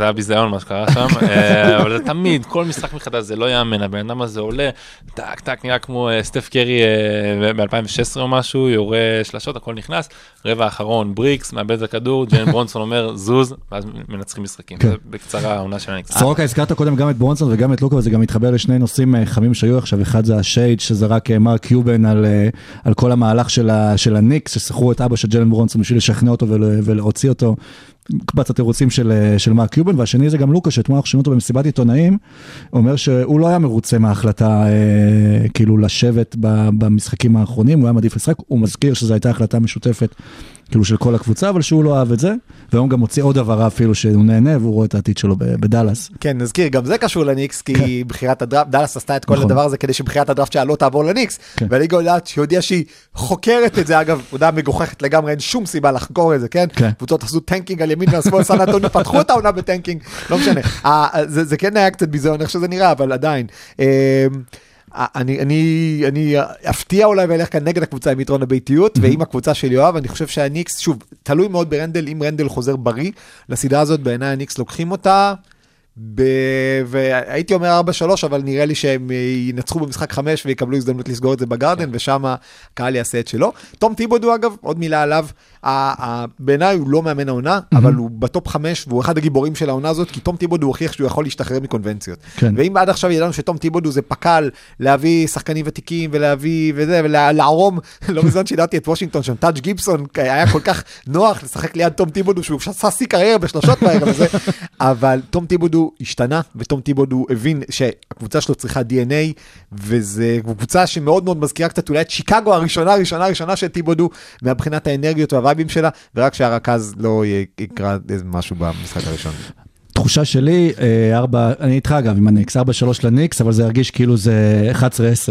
היה ביזיון מה שקרה שם, אה, אבל זה תמיד, כל משחק מחדש, זה לא יאמן, הבן אדם הזה עולה, טק טק, נראה כמו סטף קרי ב-2016 או משהו, יורה שלשות, הכל נכנס, רבע האחרון, bricks, מאבד את הכדור, ג'יילן ברונסון אומר זוז, ואז מנצחים משחקים. כן. זה בקצרה העונה של הניקס. סורוקה הזכרת קודם גם את ברונסון וגם את לוקה וזה גם מתחבר לשני נושאים אה, חמים שהיו עכשיו אחד זה השייד שזרק אה, מרק קיובן על, אה, על כל המהלך של, ה, של הניקס ששכרו את אבא של ג'לן ברונסון בשביל לשכנע אותו ול, ולהוציא אותו. קבץ התירוצים של, אה, של מרק קיובן והשני זה גם לוקה שאתמול אנחנו שומעים אותו במסיבת עיתונאים אומר שהוא לא היה מרוצה מההחלטה אה, כאילו לשבת במשחקים האחרונים הוא היה מעדיף לשחק הוא מזכיר שזו הייתה החלטה משותפת כאילו של כל הקבוצה אבל שהוא לא אהב את זה והיום גם הוציא עוד הבהרה אפילו שהוא נהנה והוא רואה את העתיד שלו בדאלאס. כן, נזכיר, גם זה קשור לניקס, כי בחירת הדראפט, דאלאס עשתה את כל נכון. הדבר הזה כדי שבחירת הדראפט שלה לא תעבור לניקס, כן. והליגה יודעת שהודיעה שהיא חוקרת את זה, אגב, הודעה מגוחכת לגמרי, אין שום סיבה לחקור את זה, כן? כן. קבוצות עשו tanking על ימין ועל שמאל, סן אנטוניו [LAUGHS] פתחו את העונה ב tanking, לא משנה. אה, זה זה כן היה קצת ביזיון איך שזה נראה, אבל עדיין. אני, אני, אני אפתיע אולי ואלך כאן נגד הקבוצה עם יתרון הביתיות ועם הקבוצה של יואב, אני חושב שהניקס, שוב, תלוי מאוד ברנדל, אם רנדל חוזר בריא. לסדרה הזאת, בעיניי הניקס לוקחים אותה. ב... והייתי אומר 4-3, אבל נראה לי שהם ינצחו במשחק 5 ויקבלו הזדמנות לסגור את זה בגרדן, ושם הקהל יעשה את שלו. תום טיבודו אגב, עוד מילה עליו, בעיניי הוא לא מאמן העונה, אבל הוא בטופ 5 והוא אחד הגיבורים של העונה הזאת, כי תום טיבודו הוכיח שהוא יכול להשתחרר מקונבנציות. כן. ואם עד עכשיו ידענו שתום טיבודו זה פק"ל להביא שחקנים ותיקים ולהביא וזה, ולערום, [LAUGHS] לא מזמן שידרתי את וושינגטון שם, טאג' גיבסון, היה כל כך נוח לשחק ליד תום טיבודו, שהוא עשה שיא קריירה בשלושות בערב הזה, [LAUGHS] אבל תום טיבודו השתנה, ותום טיבודו הבין שהקבוצה שלו צריכה DNA, וזו קבוצה שמאוד מאוד מזכירה קצת אולי את שיקגו הראשונה, הראשונה, הראשונה של טיבודו, מבחינת האנרגיות והווייבים שלה, ורק שהרכז לא יקרע משהו במשחק הראשון. תחושה שלי, אה, ארבע, אני איתך אגב עם הניקס, ארבע שלוש לניקס, אבל זה ירגיש כאילו זה 11-10,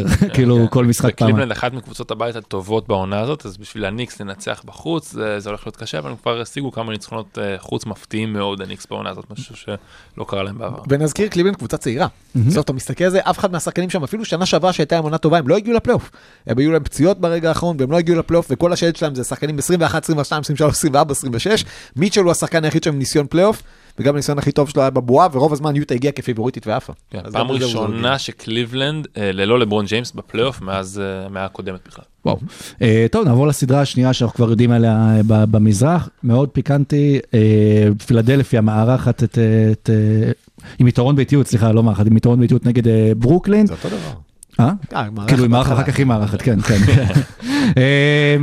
[LAUGHS] כאילו כל משחק פעם. וקליבלנד אחת מקבוצות הבית הטובות בעונה הזאת, אז בשביל הניקס לנצח בחוץ, זה, זה הולך להיות קשה, אבל הם כבר השיגו כמה ניצחונות אה, חוץ מפתיעים מאוד, הניקס בעונה הזאת, משהו שלא קרה להם בעבר. ונזכיר קליבלנד קבוצה צעירה. בסוף אתה מסתכל על זה, אף אחד מהשחקנים שם, אפילו שנה שעברה שהייתה להם עונה טובה, הם לא הגיעו לפלייאוף. הם היו להם פציעות ברגע האחרון, והם לא הגיעו לפלייאוף, וכל השלד שלהם זה שחקנים 21, 22, 23, 24, 26. מיטשל הוא השחקן היחיד שם עם ניסיון פלייאוף, וגם הניסיון הכי טוב שלו היה בבועה, ורוב הזמן יוטה הגיע כפיבוריטית ועפה. כן, פעם ראשונה שקליבלנד אה, ללא לברון ג'יימס בפלייאוף מאז אה, המאה הקודמת בכלל. וואו. אה, טוב, נעבור לסדרה השנייה שאנחנו כבר יודעים עליה אה, ב- במזרח, מאוד פיקנטי, פילדלפיה מארחת את, את, עם יתרון ביתיות, סליחה, לא מארחת, עם יתרון ביתיות נגד ברוקלין. זה אותו דבר. אה? אה, מערכת כאילו מארחת, בהתחלה. אחר כך היא מארחת, כן, כן. [LAUGHS] אה,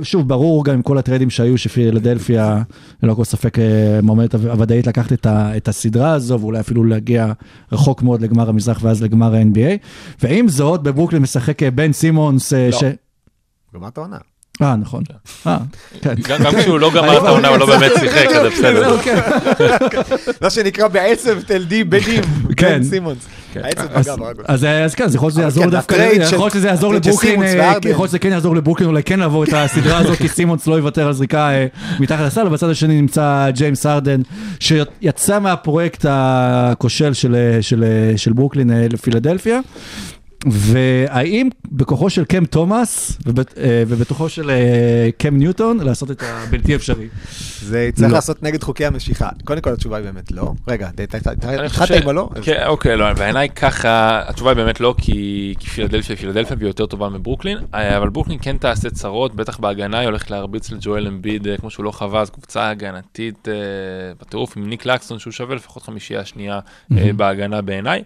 ושוב, ברור גם עם כל הטריידים שהיו, שפילדלפיה, ללא כל ספק, אה, מועמדת הוודאית לקחת את ה- את הסדרה הזו, ואולי אפילו להגיע רחוק מאוד לגמר המזרח ואז לגמר ה-NBA. ועם זאת, בברוקלין משחק אה, בן סימונס, לא. ש... גמר את העונה. אה, נכון. אה, כן. גם כשהוא לא גמר [LAUGHS] את העונה, הוא לא באמת [LAUGHS] שיחק, אז זה בסדר. מה שנקרא בעצב תלדי בנים, כן. בן סימונס. העצב אז- כן, אז יכול להיות שזה אבל יעזור כן, דווקא, הטרייד יכול של- להיות שזה יעזור הטרייד של לברוקלין, אה, והרדן. יכול להיות שזה כן יעזור לברוקלין, אולי כן לעבור את הסדרה הזאת, כי סימונס לא יוותר על זריקה אה, מתחת לסל, ובצד השני נמצא ג'יימס הרדן, שיצא מהפרויקט הכושל של, אה, של, של ברוקלין לפילדלפיה. והאם בכוחו של קם תומאס אה, ובתוכו של אה, קם ניוטון לעשות את הבלתי אפשרי? זה צריך לא. לעשות נגד חוקי המשיכה. קודם כל התשובה היא באמת לא. רגע, התחלת עם הלא? כן, אוקיי, לא, בעיניי ככה, התשובה היא באמת לא, כי כי פילדלפיה היא פילדלפיה והיא יותר טובה מברוקלין, אה, אבל ברוקלין כן תעשה צרות, בטח בהגנה, היא הולכת להרביץ לג'ואל אמביד, כמו שהוא לא חווה, אז קבוצה הגנתית בטירוף עם ניק לקסון, שהוא שווה לפחות חמישייה שנייה בהגנה בעיניי.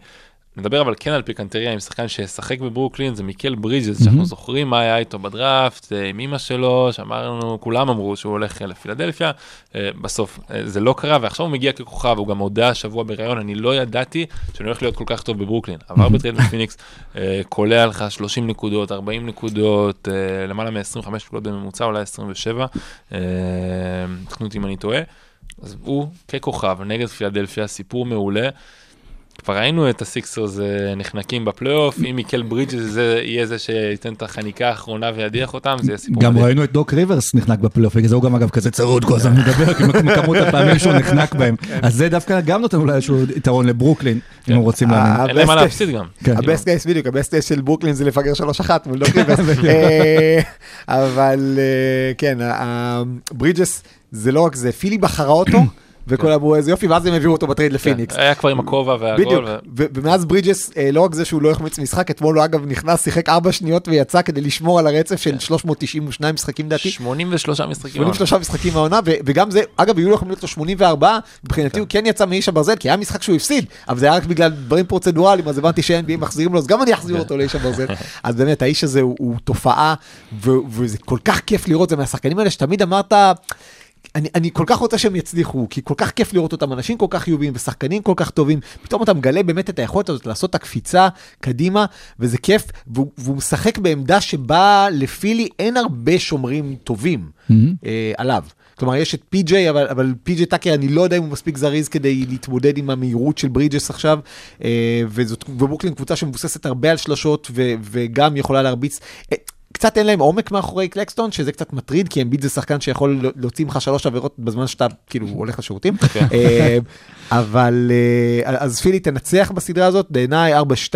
נדבר אבל כן על פיקנטריה עם שחקן שישחק בברוקלין, זה מיקל ברידג'ס, שאנחנו זוכרים מה היה איתו בדראפט, אה, עם אמא שלו, שאמרנו, כולם אמרו שהוא הולך אה, לפילדלפיה, אה, בסוף זה לא קרה, ועכשיו הוא מגיע ככוכב, הוא גם הודה השבוע בריאיון, אני לא ידעתי שאני הולך להיות כל כך טוב בברוקלין. עבר בטרייד בפיניקס, קולע לך 30 נקודות, 40 נקודות, למעלה מ-25 נקודות בממוצע, אולי 27, אה, תקנו אותי אם אני טועה. אז הוא ככוכב נגד פילדלפיה, סיפור מעולה. כבר ראינו את הסיקסרס אה, נחנקים בפלייאוף, אם מיקל ברידג'ס זה יהיה זה שייתן את החניקה האחרונה וידיח אותם, זה יהיה סיפור גם. ראינו את דוק ריברס נחנק בפלייאוף, בגלל זה הוא גם אגב כזה צרוד כל הזמן מדבר, כמו כמות הפעמים שהוא נחנק בהם. אז זה דווקא גם נותן אולי איזשהו יתרון לברוקלין, אם הם רוצים להאמין. אין להם מה להפסיד גם. כן. ה best case בדיוק, ה best case של ברוקלין זה לפגר 3-1 מול דוק ריברס. [LAUGHS] אה, אבל אה, כן, ברידג'ס זה לא רק זה, פילי בחרה אותו, וכולם אמרו איזה יופי, ואז הם העבירו אותו בטרייד לפיניקס. היה כבר עם הכובע בדיוק, והכול. ו- ומאז ברידג'ס, אה, לא רק זה שהוא לא החמיץ משחק, אתמול הוא אגב נכנס, שיחק 4 שניות ויצא כדי לשמור על הרצף של 392 משחקים לדעתי. 83 משחקים. 83 משחקים מהעונה, וגם זה, אגב, היו יכולים להיות לו 84, מבחינתי הוא כן יצא מאיש הברזל, כי היה משחק שהוא הפסיד, אבל זה היה רק בגלל דברים פרוצדורליים, אז הבנתי ש-NBA מחזירים לו, אז גם אני אחזיר אותו לאיש הברזל. [LAUGHS] אז באמת, האיש הזה הוא, תופעה, וזה כל כך כיף לראות, זה מהשחקנים האלה שתמיד אמרת... אני, אני כל כך רוצה שהם יצליחו, כי כל כך כיף לראות אותם, אנשים כל כך חיוביים ושחקנים כל כך טובים, פתאום אתה מגלה באמת את היכולת הזאת לעשות את הקפיצה קדימה, וזה כיף, והוא, והוא משחק בעמדה שבה לפילי אין הרבה שומרים טובים אה, עליו. כלומר, יש את פי.ג'יי, אבל, אבל פי.ג'יי טאקר, אני לא יודע אם הוא מספיק זריז כדי להתמודד עם המהירות של ברידג'ס עכשיו, אה, וזאת, וברוקלין קבוצה שמבוססת הרבה על שלשות, ו, וגם יכולה להרביץ. אה, קצת אין להם עומק מאחורי קלקסטון, שזה קצת מטריד, כי אמביט זה שחקן שיכול להוציא ממך שלוש עבירות בזמן שאתה כאילו [LAUGHS] הולך לשירותים. [LAUGHS] אה, אבל אה, אז פילי תנצח בסדרה הזאת, בעיניי 4-2,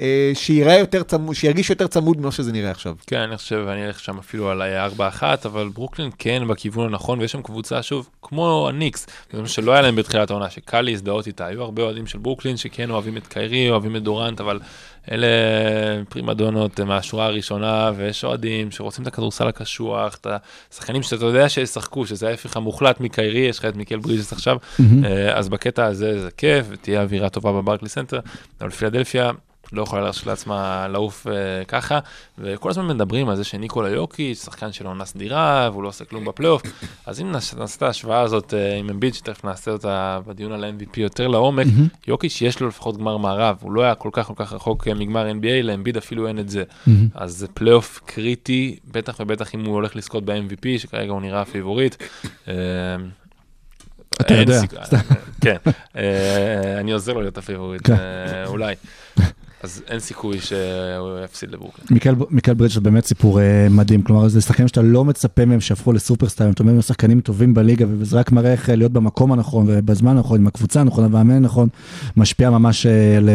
אה, שיראה יותר צמוד, שירגיש יותר צמוד ממה שזה נראה עכשיו. כן, אני חושב, אני אלך שם אפילו על 4-1, אבל ברוקלין כן בכיוון הנכון, ויש שם קבוצה, שוב, כמו הניקס, שלא היה להם בתחילת העונה, שקל להזדהות איתה, היו הרבה אוהדים של ברוקלין שכן אוהבים את קיירי, אוהבים את דורנט, אבל אלה פרימדונות מהשורה הראשונה, ויש אוהדים שרוצים את הכדורסל הקשוח, את השחקנים שאתה יודע שישחקו, שזה ההפך המוחלט מקיירי, יש לך את מיקל ברידג'ס עכשיו, אה, אז בקטע הזה זה כיף, ותהיה אווירה טובה בברקלי סנטר, אבל פילדלפיה לא יכולה להרשות לעצמה לעוף uh, ככה, וכל הזמן מדברים על זה שניקולה יוקיץ', שחקן של עונה סדירה, והוא לא עושה כלום בפלייאוף, אז אם נעשה את ההשוואה הזאת uh, עם אמביד, שתכף נעשה אותה בדיון על ה-MVP יותר לעומק, יוקיץ' יש לו לפחות גמר מערב, הוא לא היה כל כך כל כך רחוק uh, מגמר NBA, לאמביד אפילו אין את זה. אז זה פלייאוף קריטי, בטח ובטח אם הוא הולך לזכות ב-MVP, שכרגע הוא נראה פיבוריט. אה, אתה יודע. סיכוי- כן, אה, אני עוזר לו להיות הפיבוריט, כן. אה, אולי. אז אין סיכוי שהוא יפסיד לברוקלין. מיקל, מיקל ברידג' זה באמת סיפור אה, מדהים, כלומר זה שחקנים שאתה לא מצפה מהם שהפכו לסופרסטארים, אתה אומר הם שחקנים טובים בליגה וזה רק מראה איך אה, להיות במקום הנכון ובזמן הנכון, עם הקבוצה הנכונה והמאמן הנכון, משפיע ממש אה, על,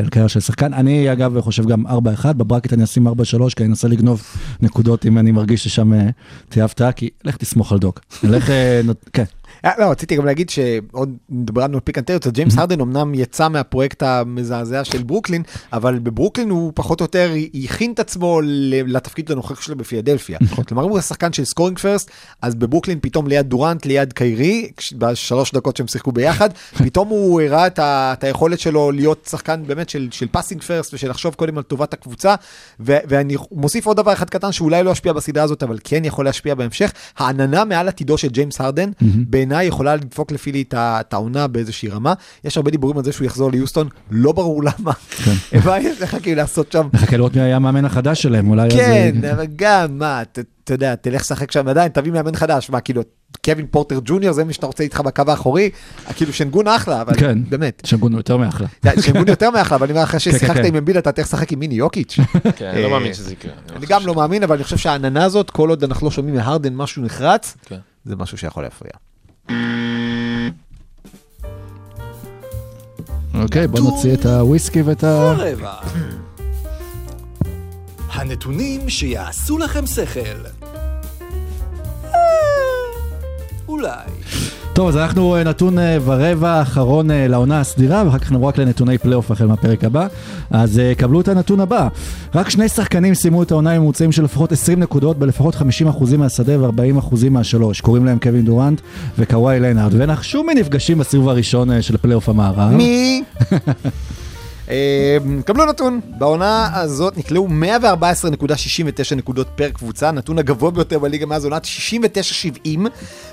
על קריירה של שחקן. אני אגב חושב גם 4-1, ב bracket אני אשים 4-3 כי אני אנסה לגנוב נקודות אם אני מרגיש ששם אה, תהיה הפתעה, כי לך תסמוך על דוק. [LAUGHS] לך, אה, נות- כן. אה, לא, רציתי גם להגיד שעוד דיברנו על פיקנטריות, אז ג'יימס הרדן אמנם יצא מהפרויקט המזעזע של ברוקלין, אבל בברוקלין הוא פחות או יותר הכין את עצמו לתפקיד הנוכחי שלו בפילדלפיה. כלומר, אם הוא שחקן של scoring first, אז בברוקלין פתאום ליד דורנט, ליד קיירי, בשלוש דקות שהם שיחקו ביחד, [LAUGHS] פתאום הוא הראה את, היכולת שלו להיות שחקן באמת של, של passing first ושל לחשוב קודם על טובת הקבוצה. ואני מוסיף עוד דבר אחד קטן שאולי לא ישפיע בסדרה הזאת, אבל כן יכול להשפיע בהמשך. העננה מעל עתידו של ג'יימס הרדן, בעיניי יכולה לדפוק לפי לי את העונה באיזושהי רמה. יש הרבה דיבורים על זה שהוא יחזור ליוסטון, לא ברור למה. [LAUGHS] מה יש לך כאילו לעשות שם? נחכה לראות מי היה המאמן החדש שלהם, אולי... אז, כן, אה, אבל גם, מה, ת- אתה יודע, תלך לשחק שם עדיין, תביא מאמן חדש, מה, כאילו, קווין פורטר ג'וניור, זה מי שאתה רוצה איתך בקו האחורי, כאילו שנגון אחלה, אבל כן. באמת. שגון יותר מאחלה. שנגון יותר מאחלה, אבל אני אומר, אחרי כן, ששיחקת כן. עם אמביד, אתה תלך לשחק עם מיני יוקיץ'. [LAUGHS] כן, אני לא אה, מאמין שזה יקרה. אני גם לא מאמין, אבל אני חושב שהעננה הזאת, כל עוד אנחנו לא שומעים מהרדן משהו נחרץ, כן. זה משהו שיכול להפריע. אוקיי, בוא נוציא את הוויסקי ואת ה... הנתונים שיעשו לכם שכל. אולי. טוב, אז אנחנו אה, נתון אה, ורבע האחרון אה, לעונה הסדירה, ואחר כך נעבור רק לנתוני פלייאוף החל מהפרק הבא. אז אה, קבלו את הנתון הבא. רק שני שחקנים סיימו את העונה עם ממוצעים של לפחות 20 נקודות בלפחות 50% מהשדה ו-40% מהשלוש. קוראים להם קווין דורנט וקוואי לנארד, ונחשו מי נפגשים בסיבוב הראשון אה, של פלייאוף המערב. מי? [LAUGHS] אה, קבלו נתון, בעונה הזאת נקלעו 114.69 נקודות פר קבוצה, נתון הגבוה ביותר בליגה מאז עונת 69-70,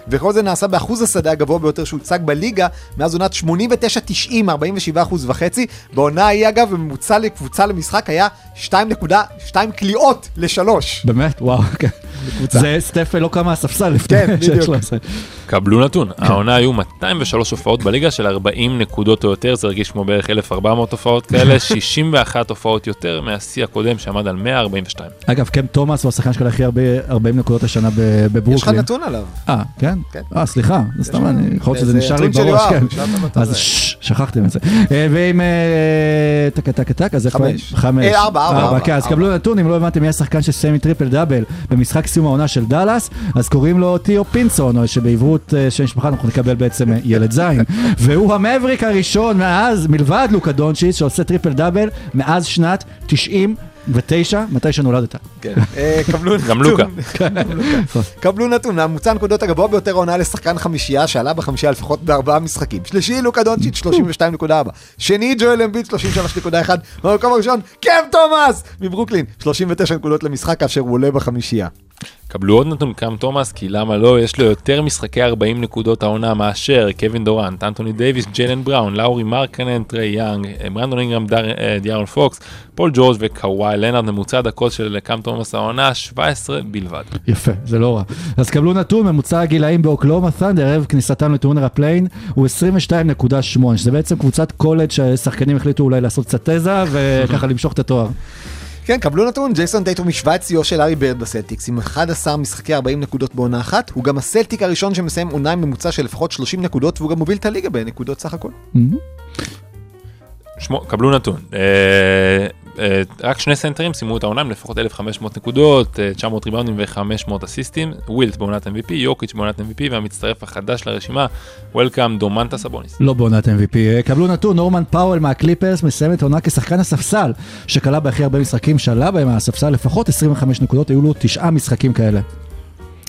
וכל זה נעשה באחוז השדה הגבוה ביותר שהוצג בליגה מאז עונת 89-90, 47 אחוז וחצי. בעונה ההיא אגב, בממוצע לקבוצה למשחק היה 2.2 קליעות לשלוש. באמת? וואו, כן. זה סטף לא קם מהספסל לפני כן, בדיוק. 13. קבלו נתון, העונה היו 203 הופעות בליגה של 40 נקודות או יותר, זה הרגיש כמו בערך 1,400 הופעות כאלה, 61 הופעות יותר מהשיא הקודם שעמד על 142. אגב, קם תומאס הוא השחקן שלך הכי הרבה 40 נקודות השנה ב- יש לך בברוקלין. נתון עליו. אה, כן? כן. אה, סליחה, זה סתם, אני- יכול להיות שזה זה נשאר לי של בראש, כן. בטוב. אז שכחתם את זה. אה, ואם... אה, טק טק טק, אז איפה... חמש. חמש. אה, ארבע, ארבע, כן, אז. קבלו נתון, אם לא הבנתם מי השחקן שסיים עם טריפל דאבל במשחק סיום העונה של דאלאס, אז קוראים לו תיאו פינסון, או שבעברית שם משפחה אנחנו נקבל בעצם ילד זין. והוא המבריק הראשון מאז, מלבד לוקה דונצ'יץ, שעושה טריפל דאבל מאז שנת 99, מתי שנולדת. כן. אה, קבלו נתון. גם לוקה. קבלו נתון, ממוצע הנקודות הגבוה ביותר העונה לשחקן חמישייה שעלה בחמישייה לפחות בארבעה משחקים. שלישי לוקה דונצ'יץ' [LAUGHS] 32.4. שני ג'ואל אמביט 33.1. במקום הראשון קם תומאס מברוקלין 39 נקודות למשחק כאשר הוא עולה בחמישייה. קבלו עוד נתון קם תומאס, כי למה לא, יש לו יותר משחקי 40 נקודות העונה מאשר קווין דורנט, אנטוני דייוויס, ג'לן בראון, לאורי מרקנן, טרי יאנג, אה, ברנדון אינגרם, אה, דיארון פוקס, פול ג'ורג' וקוואי לנארד, ממוצע הדקות של קם תומאס העונה, 17 בלבד. יפה, זה לא רע. אז קבלו נתון, ממוצע הגילאים באוקלהומה ת'אנדר, ערב כניסתם לטורניר הפליי אין, הוא 22.8, שזה בעצם קבוצת קולג' שהשחקנים החליטו אולי לעשות קצת תזה, וככה למשוך את התואר. כן, קבלו נתון, ג'ייסון טייטום משווה את שיאו של לארי בירד בסלטיקס עם 11 משחקי 40 נקודות בעונה אחת, הוא גם הסלטיק הראשון שמסיים עונה עם ממוצע של לפחות 30 נקודות והוא גם מוביל את הליגה בנקודות סך הכל. שמו, קבלו נתון. אה, אה, רק שני סנטרים סיימו את העונה עם לפחות 1,500 נקודות, אה, 900 ריבאונדים ו-500 אסיסטים, ווילט בעונת MVP, יוקיץ' בעונת MVP, והמצטרף החדש לרשימה, welcome דומנטאס סבוניס. לא בעונת MVP. אה, קבלו נתון, נורמן פאוול מהקליפרס מסיים את העונה כשחקן הספסל, שעלה בהכי הרבה משחקים, שעלה בהם מהספסל לפחות 25 נקודות, היו לו תשעה משחקים כאלה.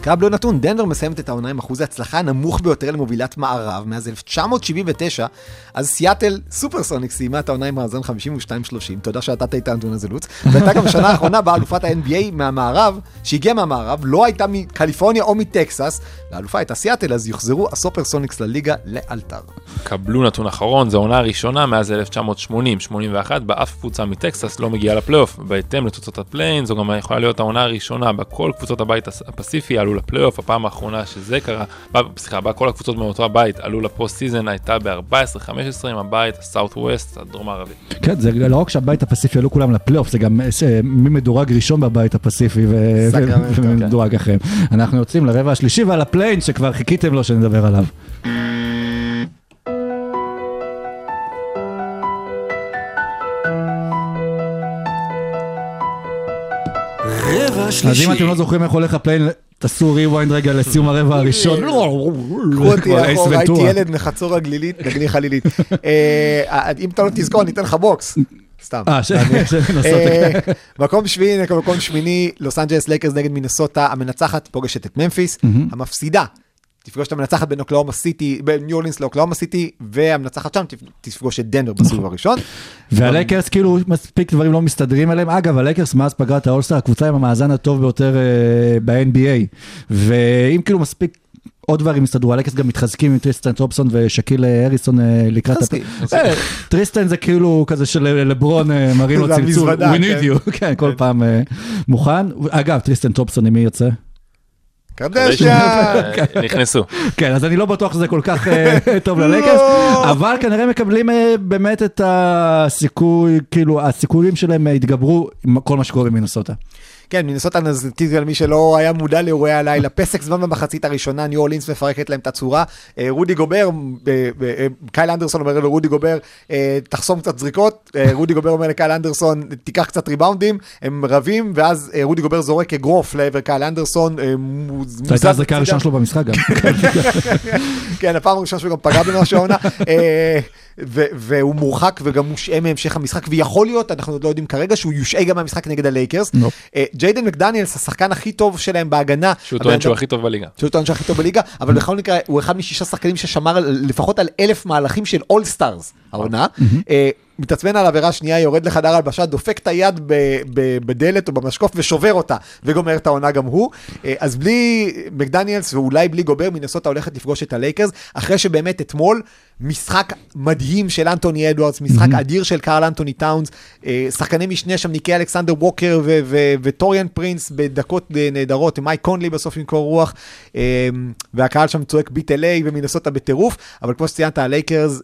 קבלו נתון, דנבר מסיימת את העונה עם אחוז ההצלחה הנמוך ביותר למובילת מערב מאז 1979, אז סיאטל סופרסוניק סיימה את העונה עם מאזן 52-30, תודה שנתת את הנתון הזה לוץ, [LAUGHS] והייתה גם השנה האחרונה בה אלופת ה-NBA מהמערב, שהגיעה מהמערב, לא הייתה מקליפורניה או מטקסס, לאלופה הייתה סיאטל, אז יוחזרו הסופרסוניקס לליגה לאלתר. קבלו נתון אחרון, זו העונה הראשונה מאז 1980-81, בה אף קבוצה מטקסס לא מגיעה לפלייאוף. בהתאם לתוצאות הפליי אין, זו גם יכולה להיות העונה הראשונה בה כל קבוצות הבית הפסיפי עלו לפלייאוף. הפעם האחרונה שזה קרה, סליחה, בה כל הקבוצות מאותו הבית עלו לפוסט סיזן הייתה ב-14-15 עם הבית ה south west, הדרום מערבי. כן, זה לא רק שהבית הפסיפי עלו כולם לפלייאוף, זה גם אה, מי מדורג ראשון בבית הפסיפי ומי מדורג אחריהם. אנחנו יוצאים לרבע השלישי ועל הפליי אין שכבר חיכיתם לו שנדבר עליו. רבע אז שלישי. אם אתם לא זוכרים איך הולך הפליי אין, תעשו rewind רגע לסיום הרבע הראשון. [LAUGHS] קחו אותי [LAUGHS] אחורה, הייתי. ילד מחצור הגלילית, הגלילית. [LAUGHS] אה, אם אתה לא תזכור, אני אתן לך בוקס. סתם. אה, אה, מקום שביעי, מקום שמיני, לוס אנג'לס לייקרס נגד מינסוטה, המנצחת פוגשת את ממפיס, המפסידה. תפגוש את המנצחת בין אוקלהומה סיטי, בין ניו אורלינס לאוקלהומה סיטי, והמנצחת שם תפ- תפגוש את דנבר בסיבוב הראשון. והלייקרס כאילו מספיק דברים לא מסתדרים עליהם. אגב, הלייקרס מאז פגרת האולסטאר, הקבוצה עם המאזן הטוב ביותר אה, ב-NBA. ואם כאילו מספיק... עוד דברים הסתדרו, הלייקרס גם מתחזקים עם טריסטן תומפסון ושקיל אה, הריסון אה, לקראת... הפ-. אה, טריסטן זה כאילו כזה של אה, לברון אה, מראים לו צלצול, we need [LAUGHS] כן. you, כן, כל פעם אה, מוכן. אגב, טריסטן תומפסון עם מי יוצא? קרדשן! אה, נכנסו. כן, אז אני לא בטוח שזה כל כך אה, [LAUGHS] טוב ללייקרס, אבל כנראה מקבלים אה, באמת את הסיכוי, כאילו, הסיכויים שלהם אה, התגברו עם כל מה שקורה במינסוטה. כן, מינסוטה נזתית למי שלא היה מודע לאירועי הלילה. פסק זמן במחצית הראשונה, ניו אורלינס מפרקת להם את הצורה. אה, רודי גובר, אה, אה, קייל אנדרסון אומר לרודי גובר, תחסום קצת זריקות. רודי גובר אומר לקייל אנדרסון, תיקח קצת ריבאונדים. הם רבים, ואז רודי גובר זורק אגרוף לעבר קייל אנדרסון. זו הייתה הזריקה. הראשונה שלו במשחק גם. [LAUGHS] כן, הפעם הראשונה שהוא גם פגע במשהו העונה. והוא מורחק וגם מושעה מהמשך המשחק, ויכול להיות, אנחנו עוד לא יודעים כרגע, שהוא יושעה גם מהמשחק נגד הלייקרס. אה, ג'יידן מקדניאלס, השחקן הכי טוב שלהם בהגנה. שהוא טוען שהוא הכי טוב בליגה. שהוא טוען שהוא הכי טוב בליגה, אבל בכל מקרה, הוא אחד משישה שחקנים ששמר לפחות על אלף מהלכים של אול סטארס העונה. אה, מתעצבן על עבירה שנייה, יורד לחדר הלבשה, דופק את היד בדלת או במשקוף ושובר אותה, וגומר את העונה גם הוא. אה, אז בלי מקדניאלס ואולי בלי גובר, מנסוטה הולכת לפגוש את הלייקרס, אחרי שבאמת אתמול, משחק מדהים של אנטוני אדוארדס, משחק אדיר של קארל אנטוני טאונס, אה, שחקני משנה שם, ניקי אלכסנדר ווקר ו- ו- וטוריאן פרינס בדקות נהדרות, מייק קונלי בסוף עם קור רוח, והקהל שם צועק beat LA ומנסוטה בטירוף, אבל כמו שציינת, הלייקרס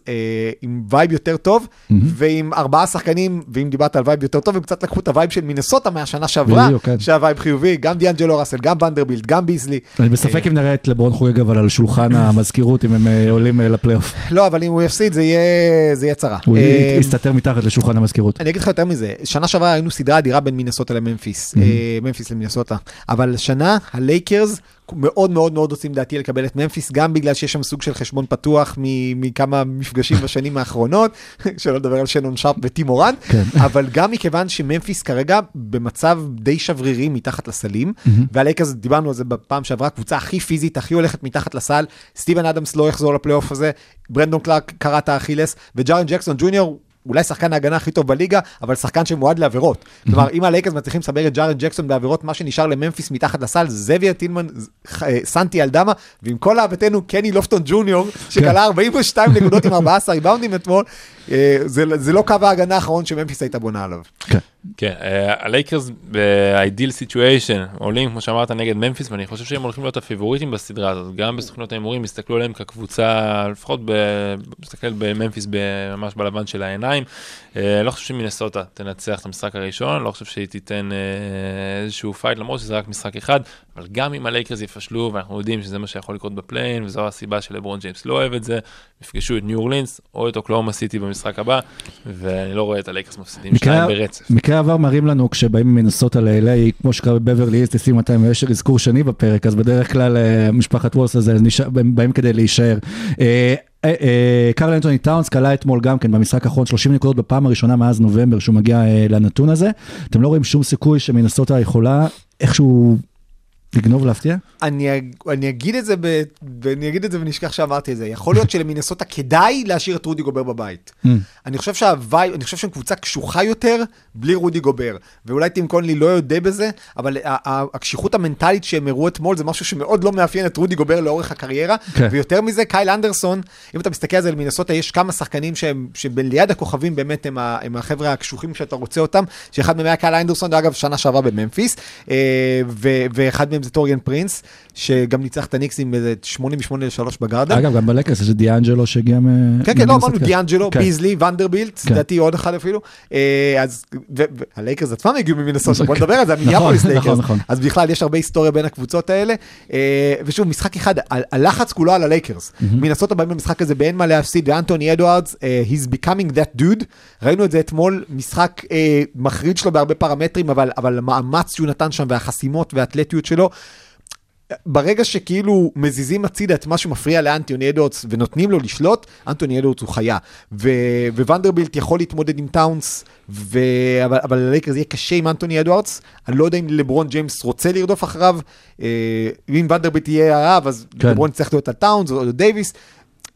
עם vibe יותר טוב, ועם ארבעה שחקנים, ואם דיברת על vibe יותר טוב, הם קצת לקחו את ה vibe של מינסוטה מהשנה שעברה, בדיוק, כן. שה vibe חיובי, גם דיאנג'לו ראסל, גם ונדרבילט, גם ביזלי. אני בספק אם נראה את לברון חוגג אבל על שולחן המזכירות אם הם אה, עולים אה, לפלייאוף. לא, אבל אם הוא יפסיד זה יהיה, זה יהיה צרה. הוא אה, יסתתר מתחת לשולחן המזכירות. אני אגיד לך יותר מזה, שנה שעברה היינו סדרה אדירה בין מינסוטה לממפיס, אה, ממפיס למינסוטה, אבל השנה הלייקרס מאוד מאוד מאוד רוצים לדעתי לקבל את ממפיס, גם בגלל שיש שם סוג של חשבון פתוח מכמה מפגשים בשנים האחרונות, [LAUGHS] שלא לדבר על שנון שרפ וטי מוראנט, כן. אבל גם מכיוון שממפיס כרגע במצב די שברירי מתחת לסלים, והלייקרס, דיברנו על זה בפעם שעברה, הקבוצה הכי פיזית, הכי הולכת מתחת לסל, סטיבן אדמס לא יחזור לפלייאוף הזה, ברנדון קלארק קרע את האכילס, וג'ארן ג'קסון ג'וניור אולי שחקן ההגנה הכי טוב בליגה, אבל שחקן שמועד לעבירות. כלומר, אם הלייקרס מצליחים לסבך את ג'ארן ג'קסון בעבירות, מה שנשאר לממפיס מתחת לסל, זאבייר טילמן, אה, סנטי אלדמה, ועם כל אהבתנו, קני לופטון ג'וניור, שקלע 42 נקודות עם 14 ריבאונדים אתמול, זה זה לא קו ההגנה האחרון שממפיס הייתה בונה עליו. כן. כן, אה, הלייקרס ב-ideal situation עולים, כמו שאמרת, נגד ממפיס, ואני חושב שהם הולכים להיות הפיבוריטים בסדרה הזאת. גם בסוכנות ההימורים, הסתכלו עליהם כקבוצה, לפחות ב- מסתכל בממפיס ב- ממש בלבן של העיניים. אה, לא חושב שמינסוטה תנצח את המשחק הראשון, לא חושב שהיא תיתן אה, איזשהו fight, למרות שזה רק משחק אחד, אבל גם אם הלייקרס יפשלו, ואנחנו יודעים שזה מה שיכול לקרות בפליי-אין, וזו הסיבה שלברון ג'יימס לא אוהב את זה, יפגשו את ניו אורלינס או את אוקלהומה סיטי במשחק הבא, ואני לא רואה את הלייקרס מפסידים מקרה- שניים ברצף. מקרה עבר מראים לנו כשבאים ממנסוטה ל-LA, כמו שקרה בבברלי הילס 90210, ויש אזכור שני בפרק, אז בדרך כלל אה, משפחת וולש הזה נשאר- באים כדי להישאר. אה, אה, קרל אנטוני טאונס קלע אתמול גם כן במשחק האחרון 30 נקודות בפעם הראשונה מאז נובמבר שהוא מגיע לנתון הזה. אתם לא רואים שום סיכוי שמינסוטה יכולה איכשהו לגנוב להפתיע? אני, אני אגיד את זה, ב, ואני אגיד את זה ונשכח שאמרתי את זה. יכול להיות שלמינסוטה כדאי להשאיר את רודי גובר בבית. Mm. אני חושב שה vibe, אני חושב שהם קבוצה קשוחה יותר בלי רודי גובר. ואולי טים קונלי לא יודע בזה, אבל הקשיחות המנטלית שהם הראו אתמול זה משהו שמאוד לא מאפיין את רודי גובר לאורך הקריירה. כן. ויותר מזה, קייל אנדרסון, אם אתה מסתכל על זה למינסוטה, יש כמה שחקנים שהם, שליד הכוכבים באמת הם, ה, הם החבר'ה הקשוחים שאתה רוצה אותם, שאחד מהם היה קייל אנדרסון, אגב, שנה שעברה בממפיס, אה, ואחד מהם זה טוריאן פרינס, שגם ניצח את הניקס עם איזה 88 ל-3 בגרדן. אגב, גם בלייקרס את דיאנג'לו שהגיע מ... כן, כן, לא. אמרנו דיאנג'לו, כן. ביזלי, ונדרבילט, כן. לדעתי עוד אחד אפילו. אה, אז, והלייקרס עצמם הגיעו ממינסוטה, בוא כן. נדבר על זה, [LAUGHS] נכון, המיניאפוליס נכון, לייקרס. נכון. אז בכלל יש הרבה היסטוריה בין הקבוצות האלה. אה, ושוב, משחק אחד, הלחץ כולו על הלייקרס. מינסוטה באים למשחק הזה באין מה להפסיד, ואנטוני אדוארדס, אה, he's becoming that dude. ראינו את זה אתמול, משחק מחריד שלו בהרבה פרמטרים, אבל המאמץ שהוא נתן שם, והחסימות והאתלטיות שלו. ברגע שכאילו מזיזים הצידה את מה שמפריע לאנטוני אדוארדס ונותנים לו לשלוט, אנטוני אדוארדס הוא חיה. ו- וונדרבילט יכול להתמודד עם טאונס, ו- אבל, אבל ללייקרס יהיה קשה עם אנטוני אדוארדס. אני לא יודע אם לברון ג'יימס רוצה לרדוף אחריו. אה, אם וונדרבילט יהיה הרב, אז כן. לברון צריך להיות על טאונס או דייוויס.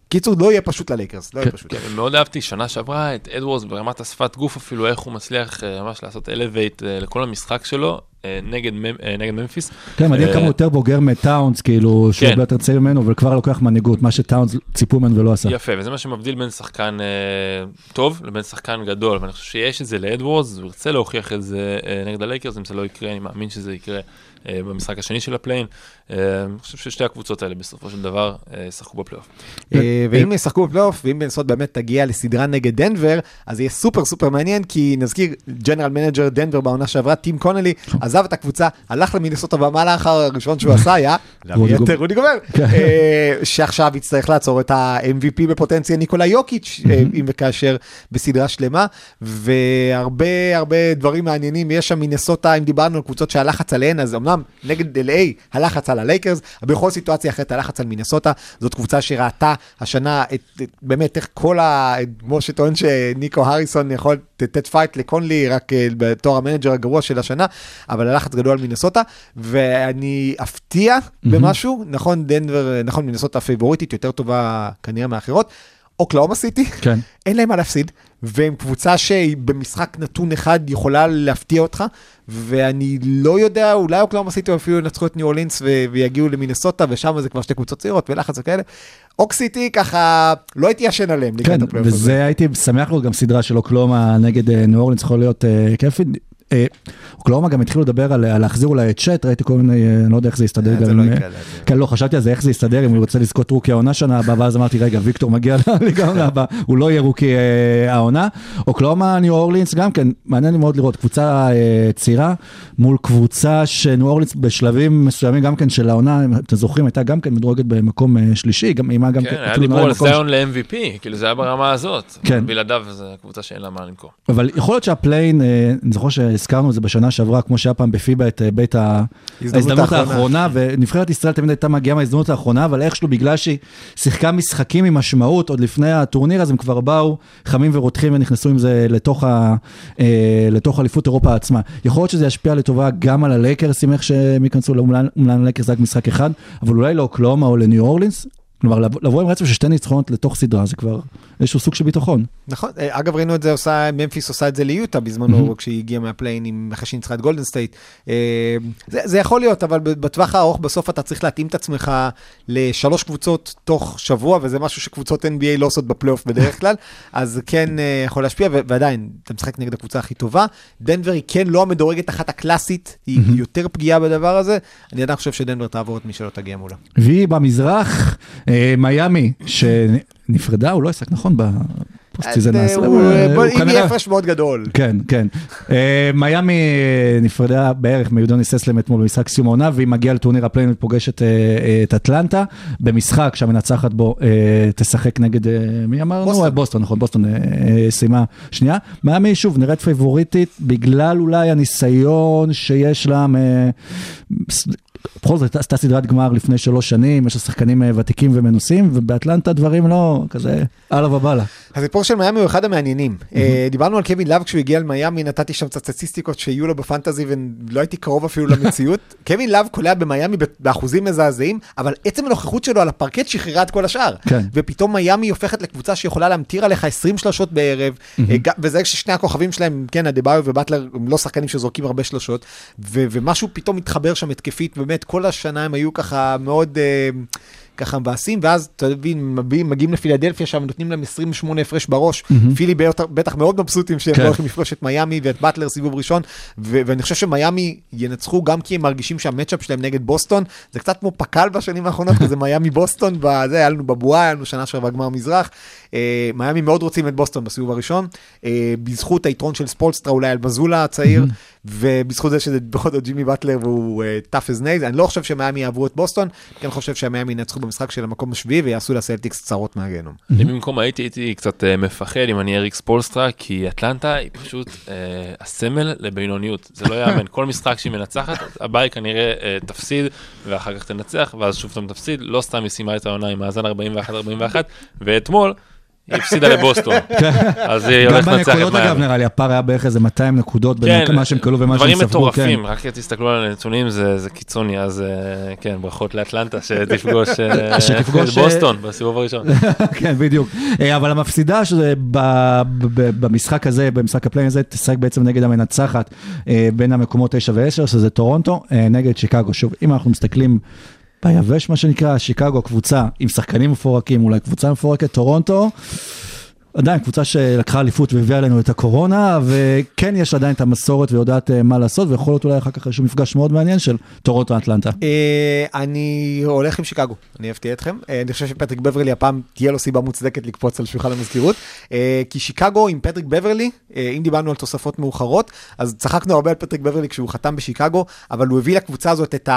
קיצור, לא יהיה פשוט ללייקרס, לא יהיה כן. פשוט. כן, מאוד אהבתי שנה שעברה את אדוורדס ברמת השפת גוף אפילו, איך הוא מצליח אה, ממש לעשות elevate לכל המשחק שלו אה, נגד ממ- אה, נגד ממפיס. כן, מדהים אה, כמה יותר בוגר מטאונס, כאילו, שהוא כן. הרבה יותר צעיר ממנו, וכבר לוקח מנהיגות, מה שטאונס ציפו ממנו ולא עשה. יפה, וזה מה שמבדיל בין שחקן אה, טוב לבין שחקן גדול, ואני חושב שיש את זה לאדוורדס, הוא ירצה להוכיח את זה אה, נגד הלייקרס, אם זה לא יקרה, אני מאמין שזה יקרה אה, במשחק השני של הפליי-אין. אה, אני חושב ששתי הקבוצות האלה בסופו של דבר אה, ישחקו בפלייאוף. אה, ואם ישחקו בפלייאוף, ואם מינסוטה באמת תגיע לסדרה נגד דנבר, אז יהיה סופר סופר מעניין, כי נזכיר, general manager דנבר בעונה שעברה, טים קונלי, עזב את הקבוצה, הלך למינסוטה, והמהלך הראשון שהוא עשה היה רודי את גובר. [LAUGHS] כן. שעכשיו יצטרך לעצור את ה-MVP בפוטנציה ניקולה יוקיץ', אם וכאשר בסדרה שלמה, והרבה הרבה דברים מעניינים, יש שם מינסוטה, אם דיברנו על קבוצות שהלחץ עליהן, אז אמנם נגד LA הלחץ על הלייקרס, אבל בכל סיטואציה אחרת הלחץ על מינסוטה, זאת קבוצה שראתה השנה את, את באמת איך כל ה... כמו שטוען שניקו הריסון יכול לתת פייט לקונלי רק אה, בתור המנג'ר הגרוע של השנה, אבל הלחץ גדול על מינסוטה, ואני אפתיע במשהו, נכון דנבר, נכון מינסוטה פייבוריטית יותר טובה כנראה מהאחרות. אוקלהומה סיטי, כן. אין להם מה להפסיד, והם קבוצה שהיא במשחק נתון אחד יכולה להפתיע אותך, ואני לא יודע, אולי אוקלהומה סיטי אפילו ינצחו את ניו אורלינס ו- ויגיעו למינסוטה, ושם זה כבר שתי קבוצות צעירות ולחץ וכאלה. אוק סיטי ככה, לא הייתי ישן עליהם כן, לקראת הפלייאוף הזה. וזה הייתי שמח לראות גם סדרה של אוקלהומה נגד אה, ניו אורלינס, יכול להיות אה, כיפי. אה, אוקלהומה גם התחילו לדבר על על להחזיר אולי את צ'אט, ראיתי כל מיני, אה, אני לא יודע איך זה יסתדר. אה, זה לא יקרה להם. כן, לא, חשבתי על זה, איך זה יסתדר, אם הוא רוצה לזכות rookie העונה שנה הבאה, ואז אמרתי, רגע, ויקטור מגיע לליגה העונה הבאה, הוא לא יהיה rookie העונה. אוקלאומה, ניו אורלינס, גם כן, מעניין לי מאוד לראות, קבוצה צעירה, מול קבוצה שניו אורלינס בשלבים מסוימים גם כן של העונה, אתם זוכרים, הייתה גם כן מדורגת במקום שלישי, גם עימה גם כן, היה אפילו דיבור נראה על זיון ל-MVP, כאילו זה היה ברמה הזאת. כן. בלעדיו זו קבוצה שאין לה מה למכור. אבל יכול להיות שהפליין, אני זוכר שהזכרנו את זה בשנה שעברה, כמו שהיה פעם בפיבה את אה, בית ההזדמנות האחרונה. ונבחרת ישראל תמיד הייתה מגיעה מההזדמנות האחרונה, אבל איכשהו בגלל שהיא שיחקה משחקים עם משמעות עוד לפני הטורניר, אז הם כבר באו חמים ורותחים ונכנסו עם זה לתוך, ה, אה, לתוך אליפות אירופה עצמה. יכול להיות שזה ישפיע לטובה גם על הלייקרס, עם איך שהם ייכנסו, אומנם אומנם הלייקרס רק משחק אחד, אבל אולי לאוקלהומה או לניו אורלינס. כלומר, לבוא- עם רצף של שתי ניצחונות לתוך סדרה, זה כבר איזשהו סוג של ביטחון. נכון, אה, אגב ראינו את זה עושה, ממפיס עושה את זה ליוטה בזמנו, כשהיא הגיעה מה play-in אממ אחרי שהיא ניצחה את גולדן סטייט. אה, זה, זה יכול להיות, אבל בטווח הארוך בסוף אתה צריך להתאים את עצמך לשלוש קבוצות תוך שבוע, וזה משהו שקבוצות NBA לא עושות בפלייאוף בדרך כלל, [LAUGHS] אז כן אה, יכול להשפיע, ו- ועדיין, אתה משחק נגד הקבוצה הכי טובה. דנבר היא כן לא המדורגת אחת הקלאסית, היא יותר פגיעה בדבר הזה. אני עדיין חושב שדנבר תעבור את מי שלא תגיע מולה. והיא במזרח, מיאמי, שנפרדה, הוא לא עסק נכון ב post season אה, הוא- אה, כנראה- יהיה הפרש מאוד גדול. כן, כן. אה, מיאמי אה, נפרדה בערך מיודוניס האסלם אתמול במשחק סיום העונה, והיא מגיעה לטורניר אה, אה, את אטלנטה, במשחק שהמנצחת בו אה, תשחק נגד, אה, מי אמרנו? בוסטון. אה, נכון, בוסטון אה, אה, סיימה שנייה. מיאמי, שוב, נראית פייבוריטית, בגלל אולי הניסיון שיש לה, בכל זאת עשתה סדרת גמר לפני שלוש שנים, יש לה שחקנים אה, ותיקים ומנוסים, ובאטלנטה דברים לא, כזה, אללה ובאללה. הסיפור של מיאמי הוא אחד המעניינים. אה, דיברנו על קווין לאב כשהוא הגיע למיאמי, נתתי שם קצת סטטיסטיקות שיהיו לו בפנטזי ולא הייתי קרוב אפילו למציאות. [LAUGHS] קווין לאב קולע במיאמי באחוזים מזעזעים, אבל עצם הנוכחות שלו על הפרקט שחררה את כל השאר. כן. ופתאום מיאמי הופכת לקבוצה שיכולה להמטיר עליך 20 שלשות בערב, אה, גם- וזה כששני הכוכבים שלהם, כן, אדבאיו ובטלר, הם לא שחקנים שזורקים הרבה שלשות, ו- ומשהו פתאום מתחבר שם התקפית, באמת, כל השנה הם היו ככה מאוד... אה, ככה מבאסים, ואז אתה מבין, מגיעים לפילדלפיה שם, נותנים להם 28 הפרש בראש. פילי בטח- מאוד מבסוטים שהם כן. לא הולכים לפגוש את מיאמי ואת באטלר סיבוב ראשון, ו- ואני חושב שמיאמי ינצחו גם כי הם מרגישים שהמצ'אפ שלהם נגד בוסטון, זה קצת כמו פק"ל בשנים האחרונות, כזה מיאמי בוסטון, בזה, היה לנו בבועה, היה לנו שנה שעברה גמר מזרח. אה, מיאמי מאוד רוצים את בוסטון בסיבוב הראשון, אה, בזכות היתרון של ספולסטרה אולי על מזולה הצעיר, ובזכות זה שזה בכל זאת ג'ימי באטלר והוא tough as nails, אני לא חושב שמיאמי יעברו את בוסטון, כן חושב שמיאמי ינצחו במשחק של המקום השביעי ויעשו לסלטיקס צרות מהגיהנום. אני במקום הייתי הייתי קצת אה, מפחד אם אני אריק ספולסטרה, כי אטלנטה היא פשוט אה, הסמל לבינוניות. זה לא יאמן, [LAUGHS] כל משחק שהיא מנצחת, הבאה היא כנראה אה, תפסיד, ואחר כך תנצח, ואז שוב פעם תפסיד. לא סתם היא סיימה את העונה עם מאזן 41-41, ואתמול היא הפסידה לבוסטון. [LAUGHS] אז היא גם הולכת לנצח את בנקודות אגב מיאמי. נראה לי, הפער היה בערך איזה 200 נקודות בין כן, מה שהם קלעו ומה שהם דברים ספגו. מטורפים, כן. רק תסתכלו על הנתונים, זה קיצוני, אז אה, כן, ברכות לאטלנטה שתפגוש אה, [LAUGHS] את בוסטון בסיבוב הראשון. [LAUGHS] כן, בדיוק. אה, אבל המפסידה במשחק הזה, במשחק ה play-in הזה, תשחק בעצם נגד המנצחת אה, בין המקומות 9 ו-10, שזה טורונטו, אה, נגד שיקגו. שוב, אם אנחנו מסתכלים ביבש, מה שנקרא, שיקגו קבוצה עם שחקנים מפורקים, אולי קבוצה מפורקת, טורונטו. עדיין קבוצה שלקחה אליפות והביאה אלינו את הקורונה, וכן יש עדיין את המסורת ויודעת אה, מה לעשות, ויכול להיות אולי אחר כך איזשהו מפגש מאוד מעניין של טורונטו אטלנטה. אה, אני הולך עם שיקגו, אני אפתיע אתכם. אה, אני חושב שפטריק בברלי הפעם תהיה לו סיבה מוצדקת לקפוץ על שולחן המזכירות. כי שיקגו עם פטריק בברלי, אם דיברנו על תוספות מאוחרות, אז צחקנו הרבה על פטריק בברלי כשהוא חתם בשיקגו, אבל הוא הביא לקבוצה הזאת את,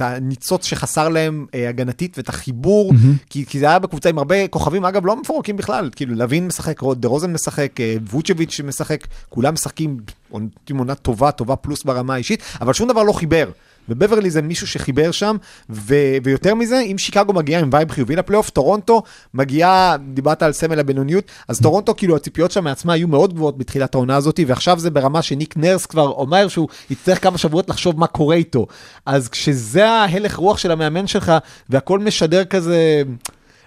הניצוץ שחסר להם הגנתית ואת החיבור, כי, כי זה היה בקבוצה עם הרבה כוכבים, אגב, לא מפורקים בכלל, כאילו לוין משחק, דרוזן משחק, אה, ווצ'ביץ' משחק, כולם משחקים עושים עונה טובה, טובה פלוס ברמה האישית, אבל שום דבר לא חיבר. ובברלי זה מישהו שחיבר שם, ו- ויותר מזה, אם שיקגו מגיעה עם vibe חיובי לפלייאוף, טורונטו מגיעה, דיברת על סמל הבינוניות, אז טורונטו, כאילו הציפיות שם מעצמה היו מאוד גבוהות בתחילת העונה הזאת, ועכשיו זה ברמה שניק נרס כבר אומר שהוא יצטרך כמה שבועות לחשוב מה קורה איתו. אז כשזה ההלך רוח של המאמן שלך, והכל משדר כזה...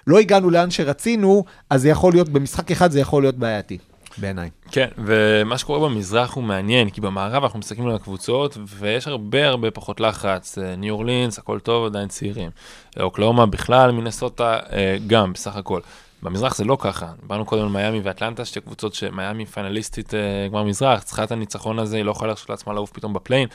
לא הגענו לאן שרצינו, אז זה יכול להיות, במשחק אחד זה יכול להיות בעייתי, בעיניי. כן, ומה שקורה במזרח הוא מעניין, כי במערב אנחנו מסתכלים על הקבוצות, ויש הרבה הרבה פחות לחץ. אה, ניו אורלינס, הכל טוב, עדיין צעירים. אוקלאומה בכלל, מינסוטה, אה, גם, בסך הכל. במזרח זה לא ככה, דיברנו קודם על מיאמי ואטלנטה, שתי קבוצות שמיאמי פיינליסטית אה, גמר מזרח, צריכה את הניצחון הזה, היא לא יכולה להרשות לעצמה לעוף פתאום בפליין.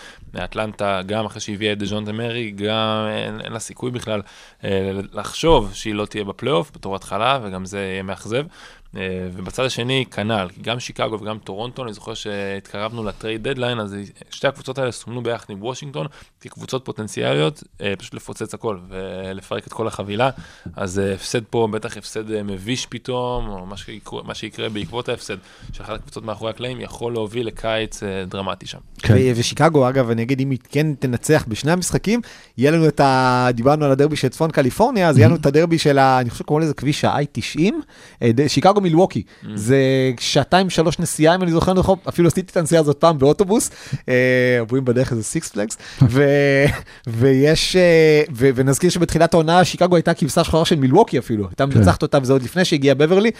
אטלנטה, גם אחרי שהביאה את דז'ונטה מארי, גם אין, אין לה סיכוי בכלל אה, לחשוב שהיא לא תהיה בפלייאוף בתור התחלה, וגם זה יהיה מאכזב. אה, ובצד השני, כנ"ל, כי גם שיקגו וגם טורונטו, אני זוכר שהתקרבנו ל trade deadline, אז שתי הקבוצות האלה סומנו ביחד עם וושינגטון, כקבוצות פוטנציאליות, אה, פשוט לפוצץ הכל ולפרק את כל החבילה. אז אה, הפסד פה, בטח הפסד מביש פתאום, או מה שיקרה, מה שיקרה בעקבות ההפסד של אחת הקבוצות מאחורי הקלעים, יכול להוביל לקיץ דרמטי שם. כן. ושיקגו, אגב, אני אגיד, אם היא כן תנצח בשני המשחקים, יהיה לנו את ה... דיברנו על הדרבי של צפון קליפורניה, אז יהיה לנו את הדרבי של ה... אני חושב שקוראים לזה כביש ה-I-90, אה, ד- שיקגו מילווקי. זה שעתיים שלוש נסיעה, אם אני זוכר נכון, אפילו עשיתי את הנסיעה הזאת פעם באוטובוס, אה, עוברים בדרך איזה סיקס פלקס, ו- [LAUGHS] ויש... אה, ו- ונזכיר שבתחילת העונה שיקגו הייתה כבשה שחורה של מילווקי אפילו, הייתה מנצחת אותה וזה עוד לפני שהגיע בברלי.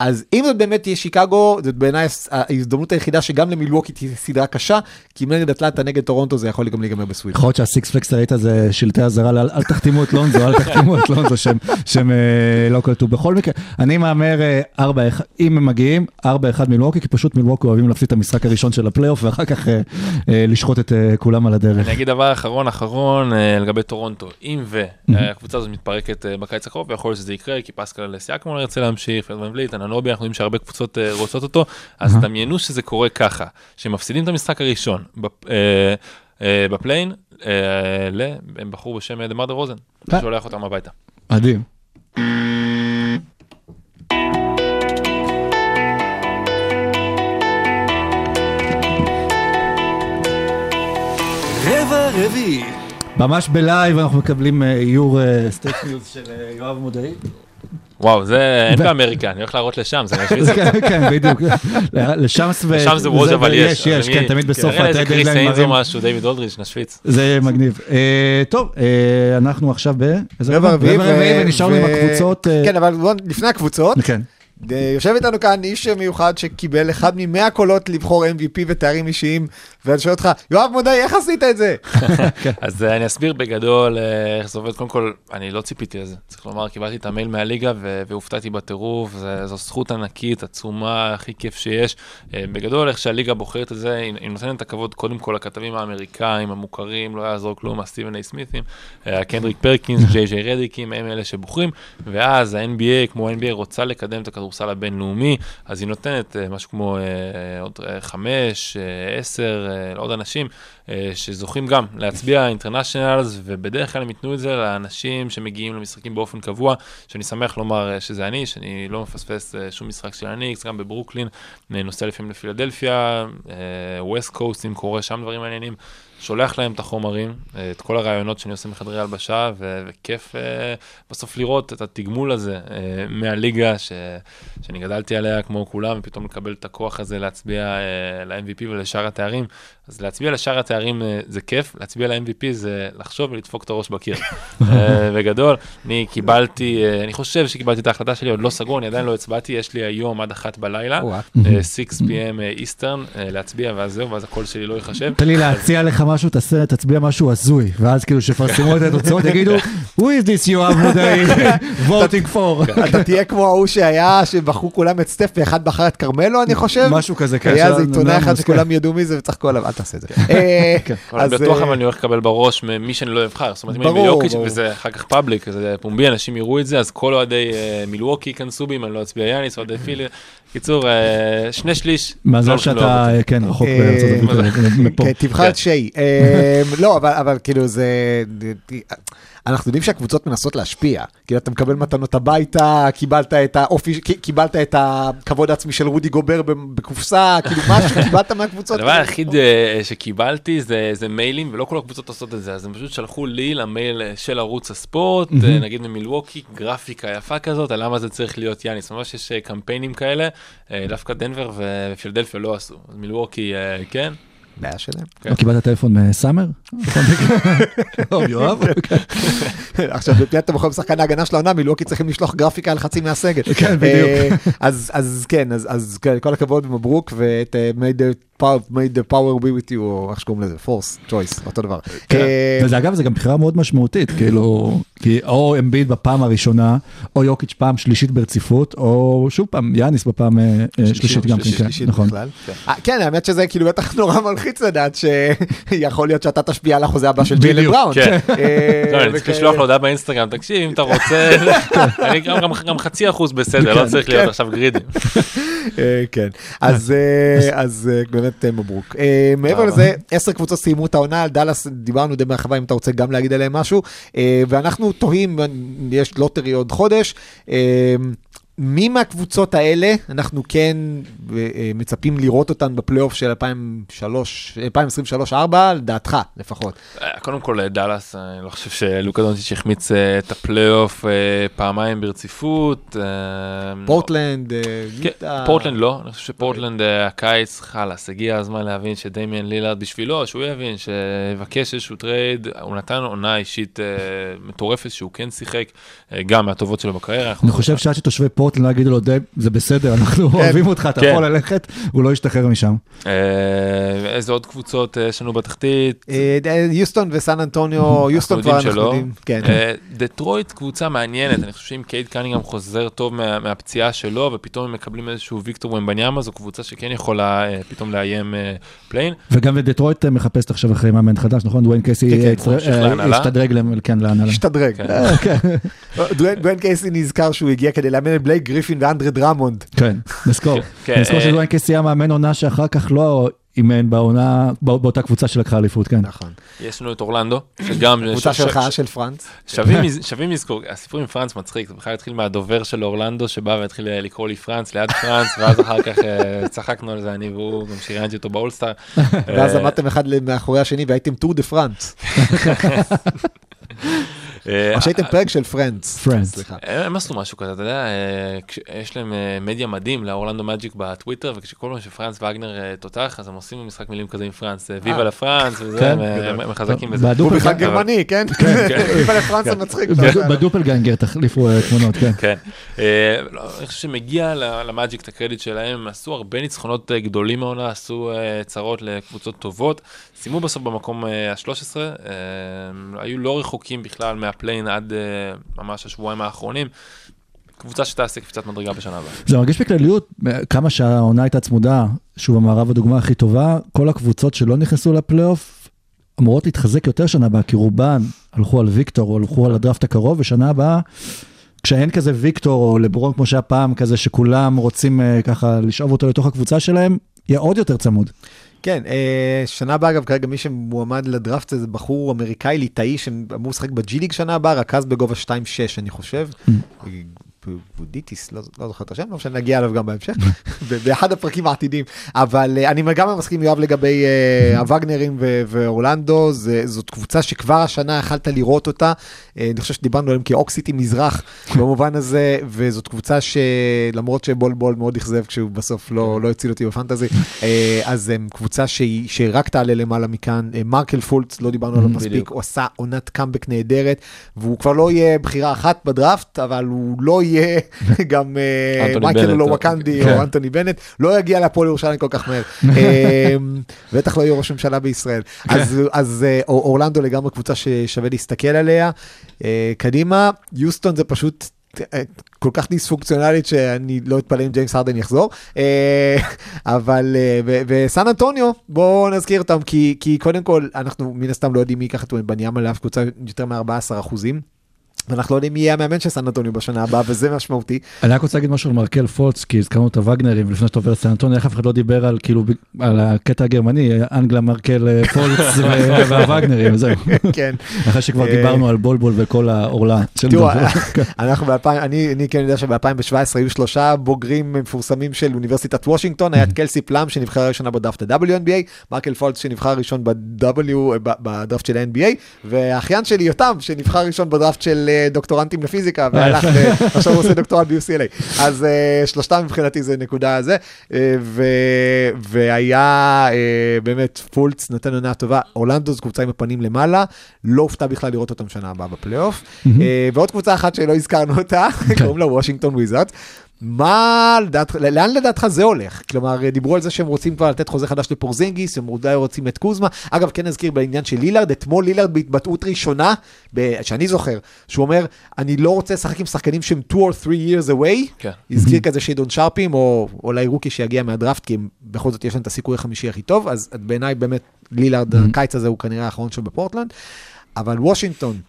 אז אם זאת באמת תהיה שיקגו, זאת בעיניי ההזדמנות היחידה שגם למילווקי תהיה סדרה קשה, כי אם נגד אטלנטה נגד טורונטו זה יכול גם להיגמר ב sweep. יכול להיות שה Six Flags ראית זה שלטי אזהרה, לאל- אל תחתימו את לונזו, אל תחתימו את לונזו, שהם- אה, לא קלטו. בכל מקרה, אני מהמר אה, 4-1, אם הם מגיעים, 4-1 מילווקי, כי פשוט מילווקי אוהבים להפסיד את המשחק הראשון של הפלייאוף, ואחר כך אה, לשחוט את כולם על הדרך. אני אגיד דבר אחרון אחרון לגבי טורונטו, אם והקבוצה הזאת מתפרקת בקיץ הקרוב, ויכול להיות שזה יקרה, כי פסקל סיאקמון ירצה להמשיך, בליט, אננובי, אנחנו יודעים שהרבה קבוצות אה, רוצות אותו, אז דמיינו שזה קורה ככה, שמפסידים את המשחק הראשון בפ- אה, אה, בפליין, אה, ל- הם בחור בשם דמר דה רוזן. שולח אותם הביתה. מדהים. רבע רביעי. ממש ב live אנחנו מקבלים איור state news של יואב מודעי. וואו, זה אין באמריקה, אני הולך להראות לשמס, זה משוויץ. [LAUGHS] כן, כן, בדיוק. לשמס ווז' אבל יש. יש, יש, כן, תמיד בסוף תראה איזה ה trade קריס דדליין איינס או מראים. משהו, דיוויד אולדריץ', נשוויץ. זה מגניב. אה, טוב, אה, אנחנו עכשיו ב... רבע רביעי, ונשארנו עם הקבוצות. אה, כן, אבל לפני הקבוצות, כן. אה, יושב איתנו כאן איש מיוחד שקיבל אחד מ-100 קולות לבחור MVP ותארים אישיים, ואני שואל אותך, יואב מודעי, איך עשית את זה? [LAUGHS] אז אה, אני אסביר בגדול אה, איך זה עובד. קודם כל, אני לא ציפיתי לזה. צריך לומר, קיבלתי את המייל מהליגה והופתעתי בטירוף. זו זכות ענקית, עצומה, הכי כיף שיש. בגדול, איך שהליגה בוחרת את זה, היא נותנת את הכבוד קודם כל לכתבים האמריקאים המוכרים, לא יעזור כלום, הסטיבן איי סמית'ים, אה, קנדריק פרקינס, ג'יי ג'יי רדיקים, הם אלה שבוחרים. ואז ה-NBA, כמו ה-NBA, רוצה לקדם את הכדורסל הבינלאומי, אז היא נותנת אה, משהו כמו אה, עוד אה, חמש, אה, עשר, לעוד אנשים. שזוכים גם להצביע אינטרנשיונלס, ובדרך כלל הם ייתנו את זה לאנשים שמגיעים למשחקים באופן קבוע, שאני שמח לומר שזה אני, שאני לא מפספס שום משחק של הניקס, גם בברוקלין, נוסע לפעמים לפילדלפיה, ווסט קוסט, אם קורה שם דברים מעניינים. שולח להם את החומרים, אה, את כל הרעיונות שאני עושה מחדרי הלבשה, ו- וכיף אה, בסוף לראות את התגמול הזה אה, מהליגה ש- שאני גדלתי עליה כמו כולם, ופתאום לקבל את הכוח הזה להצביע אה, ל-MVP ולשאר התארים. אז להצביע לשאר התארים אה, זה כיף, להצביע ל-MVP זה לחשוב ולדפוק את הראש בקיר. [LAUGHS] בגדול, אני קיבלתי, אה, אני חושב שקיבלתי את ההחלטה שלי, עוד לא סגור, אני עדיין לא הצבעתי, יש לי היום עד אחת בלילה. אה, 6 PM איסטרן, להצביע, ואז זהו, ואז הקול שלי לא ייחשב. תן לי להציע לך משהו, תעשה, תצביע משהו הזוי, ואז כאילו שיפרסמו את התוצאות, יגידו, who is this יואב מודעי [LAUGHS] voting for. אתה תהיה כמו ההוא שהיה, שבחרו כולם את סטף ואחד בחר את כרמלו, אני חושב. משהו כזה, כן. היה איזה עיתונאי אחד אנונימוס, שכולם ידעו מי זה וצחקו עליו, אל תעשה את זה. אה, אבל אז, בטוח אה, אבל אני הולך לקבל בראש ממי שאני לא אבחר, זאת אומרת אם אני ברור. וזה אחר כך פאבליק, זה פומבי, אנשים יראו את זה, אז כל אוהדי אה, מילווקי ייכנסו בי אם אני לא אצביע יאניס, אוהדי פילי, קיצור, אה, שני שליש. לא מזל לאהוב שאתה, אותי. אה, כן, רחוק בארצות הברית, אה, מפה. כן, תבחר את שיי. אה, [LAUGHS] לא, אבל- אבל כאילו זה... אנחנו יודעים שהקבוצות מנסות להשפיע. כאילו אתה מקבל מתנות הביתה, קיבלת את האופי, קיבלת את הכבוד העצמי של רודי גובר בקופסה, כאילו משהו [LAUGHS] קיבלת מהקבוצות. הדבר היחיד אה, שקיבלתי זה, זה מיילים, ולא כל הקבוצות עושות את זה, אז הם פשוט שלחו לי למייל של ערוץ הספורט, אה, נגיד ממילווקי, גרפיקה יפה כזאת, למה זה צריך להיות יאניס. ממש יש אה, קמפיינים כאלה, דווקא דנבר ופילדלפיה לא עשו. אז מילווקי, כן, בעיה שלהם. לא קיבלת טלפון מסאמר? טוב, יואב? [LAUGHS] עכשיו בפינת אתם יכולים לשחקן ההגנה של העונה מילואוקי צריכים לשלוח גרפיקה על חצי מהסגל. כן, בדיוק. אה, אז אז כן אז אז כן, כל הכבוד ומברוק ואת אה, made the power made the power be with you או איך שקוראים לזה force choice אותו דבר. אה, וזה אגב זה גם בחירה מאוד משמעותית כאילו כי או אמביד בפעם הראשונה או יוקיץ' פעם שלישית ברציפות או שוב פעם יאניס בפעם אה, אה, שלישית גם כן, כן, נכון. אה, כן האמת שזה כאילו בטח נורא מלחיץ לדעת שיכול להיות שאתה תשפיע על החוזה הבא של ג'יילן בראון. כן. לא, אני צריך. לשלוח לו הודעה באינסטגרם, תקשיב, אם אתה רוצה, [LAUGHS] אני גם- חצי אחוז בסדר, לא צריך להיות עכשיו גרידי. אה, כן, אז אז אה, באמת אה, מברוק. אה, מעבר לזה, עשר קבוצות סיימו את העונה, על דאלאס דיברנו די בהרחבה אם אתה רוצה גם להגיד עליהם משהו, אה, ואנחנו תוהים, יש lottery עוד חודש. אה, מי מהקבוצות האלה אנחנו כן אה, מצפים לראות אותן בפלייאוף של 2023-2024, לדעתך לפחות. אה, קודם כל דאלאס, אני לא חושב שלוקה דונצ'יץ' החמיץ אה, את הפלייאוף אה, פעמיים ברציפות. אה, פורטלנד, אה, כן, יוטה. פורטלנד לא, אני חושב שפורטלנד אה, הקיץ, חלאס, הגיע הזמן להבין שדמיאן לילארד בשבילו, שהוא יבין, שיבקש איזשהו trade, הוא נתן עונה אישית אה, מטורפת שהוא כן שיחק, אה, גם מהטובות שלו בקריירה. אני חושב שעד שתושבי פורטלנד לא יגידו לו די זה בסדר אנחנו אוהבים אותך אתה כן. יכול ללכת הוא לא ישתחרר משם. אה, איזה עוד קבוצות אה, יש לנו בתחתית? אה, יוסטון וסן אנטוניו, יוסטון כבר אנחנו. יודעים. כן. דטרויט קבוצה מעניינת, אני חושב שאם קייד קנינגהם חוזר טוב מה- מהפציעה שלו, ופתאום הם מקבלים איזשהו ויקטור ומבניאמה, זו קבוצה שכן יכולה פתאום לאיים play-in. וגם דטרויט מחפשת עכשיו אחרי מאמן חדש נכון דוויין קייסי כן, כן. השתדרג להם, כן להנהלה. השתדרג. כן. [LAUGHS] דואן דואן קייסי נזכר שהוא הגיע כדי לאמן את בלייק גריפין ואנדרה דרמונד. כן, נזכור. [LAUGHS] כן, נזכור שדוויין קייסי היה מאמן עונה שאחר כך לא אימן בעונה, בא- באותה קבוצה שלקחה אליפות, כן. נכון. יש לנו את אורלנדו, שגם... קבוצה שלך, של פרנץ. שווים לז- שווים לזכור, הסיפור עם פרנס מצחיק, זה בכלל התחיל מהדובר של אורלנדו שבא והתחיל אה, לקרוא לי פרנס ליד פרנס, ואז אחר כך אה, [LAUGHS] צחקנו על זה אני והוא, גם שראיינתי אותו באולסטאר. ואז אה, עמדתם אחד מאחורי השני והייתם טור דה פרנץ. [LAUGHS] אה, או שהייתם פרק של פרנץ. פרנץ. סליחה. הם הם עשו משהו כזה, אתה יודע, אה, יש להם אה, מדיה מדהים לאורלנדו מג'יק בטוויטר, וכשכל פעם שפרנס וגנר אה, תותח, אז הם עושים משחק מילים כזה עם פרנס, אה, viva la France, וזה, כן. הם, אה, חזקים בזה. הוא בכלל גרמני, כן? [LAUGHS] אבל לפרנץ זה מצחיק. בד- בדופלגנגר תחליפו אה, תמונות, כן. כן. אה, לא, אני חושב שמגיע ל- למאג'יק את הקרדיט שלהם, עשו הרבה ניצחונות אה, גדולים מהעונה, עשו אה, צרות לקבוצות טובות, סיימו בסוף במקום ה-13, היו לא רחוקים בכלל מהפליין עד אה, ממש השבועיים האחרונים. קבוצה שתעשה קפיצת מדרגה בשנה הבאה. זה מרגיש בכלליות, כמה שהעונה הייתה צמודה, שוב המערב הדוגמה הכי טובה, כל הקבוצות שלא נכנסו לפלייאוף אמורות להתחזק יותר שנה הבאה, כי רובן הלכו על ויקטור או הלכו על הדראפט הקרוב, ושנה הבאה, כשאין כזה ויקטור או לברון כמו שהיה פעם, כזה שכולם רוצים אה, ככה לשאוב אותו לתוך הקבוצה שלהם, יהיה עוד יותר צמוד. כן, אה, שנה הבאה אגב כרגע מי שמועמד לדראפט זה בחור אמריקאי ליטאי שאמור לשחק בג'י ליג שנה הבאה, רכז בגובה 2.6 אני חושב. בוזליס, לא, לא זוכר את השם, לא משנה, נגיע אליו גם בהמשך, [LAUGHS] באחד הפרקים העתידים. אבל אה, אני גם מסכים יואב לגבי אה, הווגנרים ואורלנדו, זאת קבוצה שכבר השנה יכלת לראות אותה. אה, אני חושב שדיברנו עליהם כאוקסיטי מזרח [LAUGHS] במובן הזה, וזאת קבוצה שלמרות שבול בול מאוד אכזב כשהוא בסוף לא, לא הציל אותי ב fantasy, אז הם קבוצה שהיא, שרק תעלה למעלה מכאן. מרקל פולץ, לא דיברנו עליו מספיק, בדיוק. הוא עשה עונת קאמבק נהדרת, והוא כבר לא יהיה בחירה אחת בדראפט, אבל הוא לא יהיה [LAUGHS] גם אה, מייקל בנט, לא או- ווקנדי כן. או אנטוני בנט, לא יגיע להפועל ירושלים כל כך מהר. [LAUGHS] אה, בטח לא יהיה ראש ממשלה בישראל. אז, אז אה, אור- אורלנדו לגמרי קבוצה ששווה להסתכל עליה. אה, קדימה, יוסטון זה פשוט... אה, כל כך דיספונקציונלית שאני לא אתפלא אם ג'יימס הרדן יחזור, אה, [LAUGHS] אבל אה, וסן אנטוניו בואו נזכיר אותם כי, כי קודם כל אנחנו מן הסתם לא יודעים מי ייקח את בניאמה לאף קבוצה יותר מ-14 אחוזים. ואנחנו לא יודעים מי יהיה המאמן של סן אנטוניו בשנה הבאה וזה משמעותי. אני רק רוצה להגיד משהו על מרקל פולץ, כי הזכרנו את הווגנרים, ולפני שאתה עובר לסן אנטונio, איך אף אחד לא דיבר על כאילו, על הקטע הגרמני, אנגלה מרקל אה, פולץ [LAUGHS] והווגנרים, זהו. כן. אחרי שכבר אה, דיברנו על בולבול וכל העורלה של תראו. [LAUGHS] אנחנו ב-2000, אני, כן יודע שב-2017 היו שלושה בוגרים מפורסמים של אוניברסיטת וושינגטון, היה את קלסי פלאם שנבחר ראשונה בדראפט ה-WNBA, מרקל פולץ שנבחר ראשון ב- בדראפט של ה-NBA, והאחיין שלי יותם שנבחר ראשון בדראפט של אה, דוקטורנטים לפיזיקה, והלך, [LAUGHS] עכשיו הוא עושה דוקטורט ב-UCLA. אז אה, שלושתם מבחינתי זה נקודה הזה, אה, והיה אה, באמת פולץ נתן עונה טובה, אורלנדו זו קבוצה עם הפנים למעלה, לא אופתע בכלל לראות אותם שנה הבאה בפלייאוף. ועוד קבוצה אחת שלא הזכרנו אותה, קוראים לה וושינגטון וויזארדס. מה לדעת, לאן לדעתך זה הולך? כלומר, דיברו על זה שהם רוצים כבר לתת חוזה חדש לפורזינגיס, הם אולי רוצים את קוזמה. אגב, כן נזכיר בעניין של לילארד, אתמול לילארד בהתבטאות ראשונה, שאני זוכר, שהוא אומר, אני לא רוצה לשחק עם שחקנים שהם 2 or 3 years away. כן. הזכיר כזה שיידון שארפים, או אולי rookie שיגיע מהדראפט, כי הם, בכל זאת יש להם את הסיכוי החמישי הכי טוב, אז בעיניי באמת לילארד, הקיץ הזה הוא כנראה האחרון שלו בפורטלנד. אבל וושינגטון,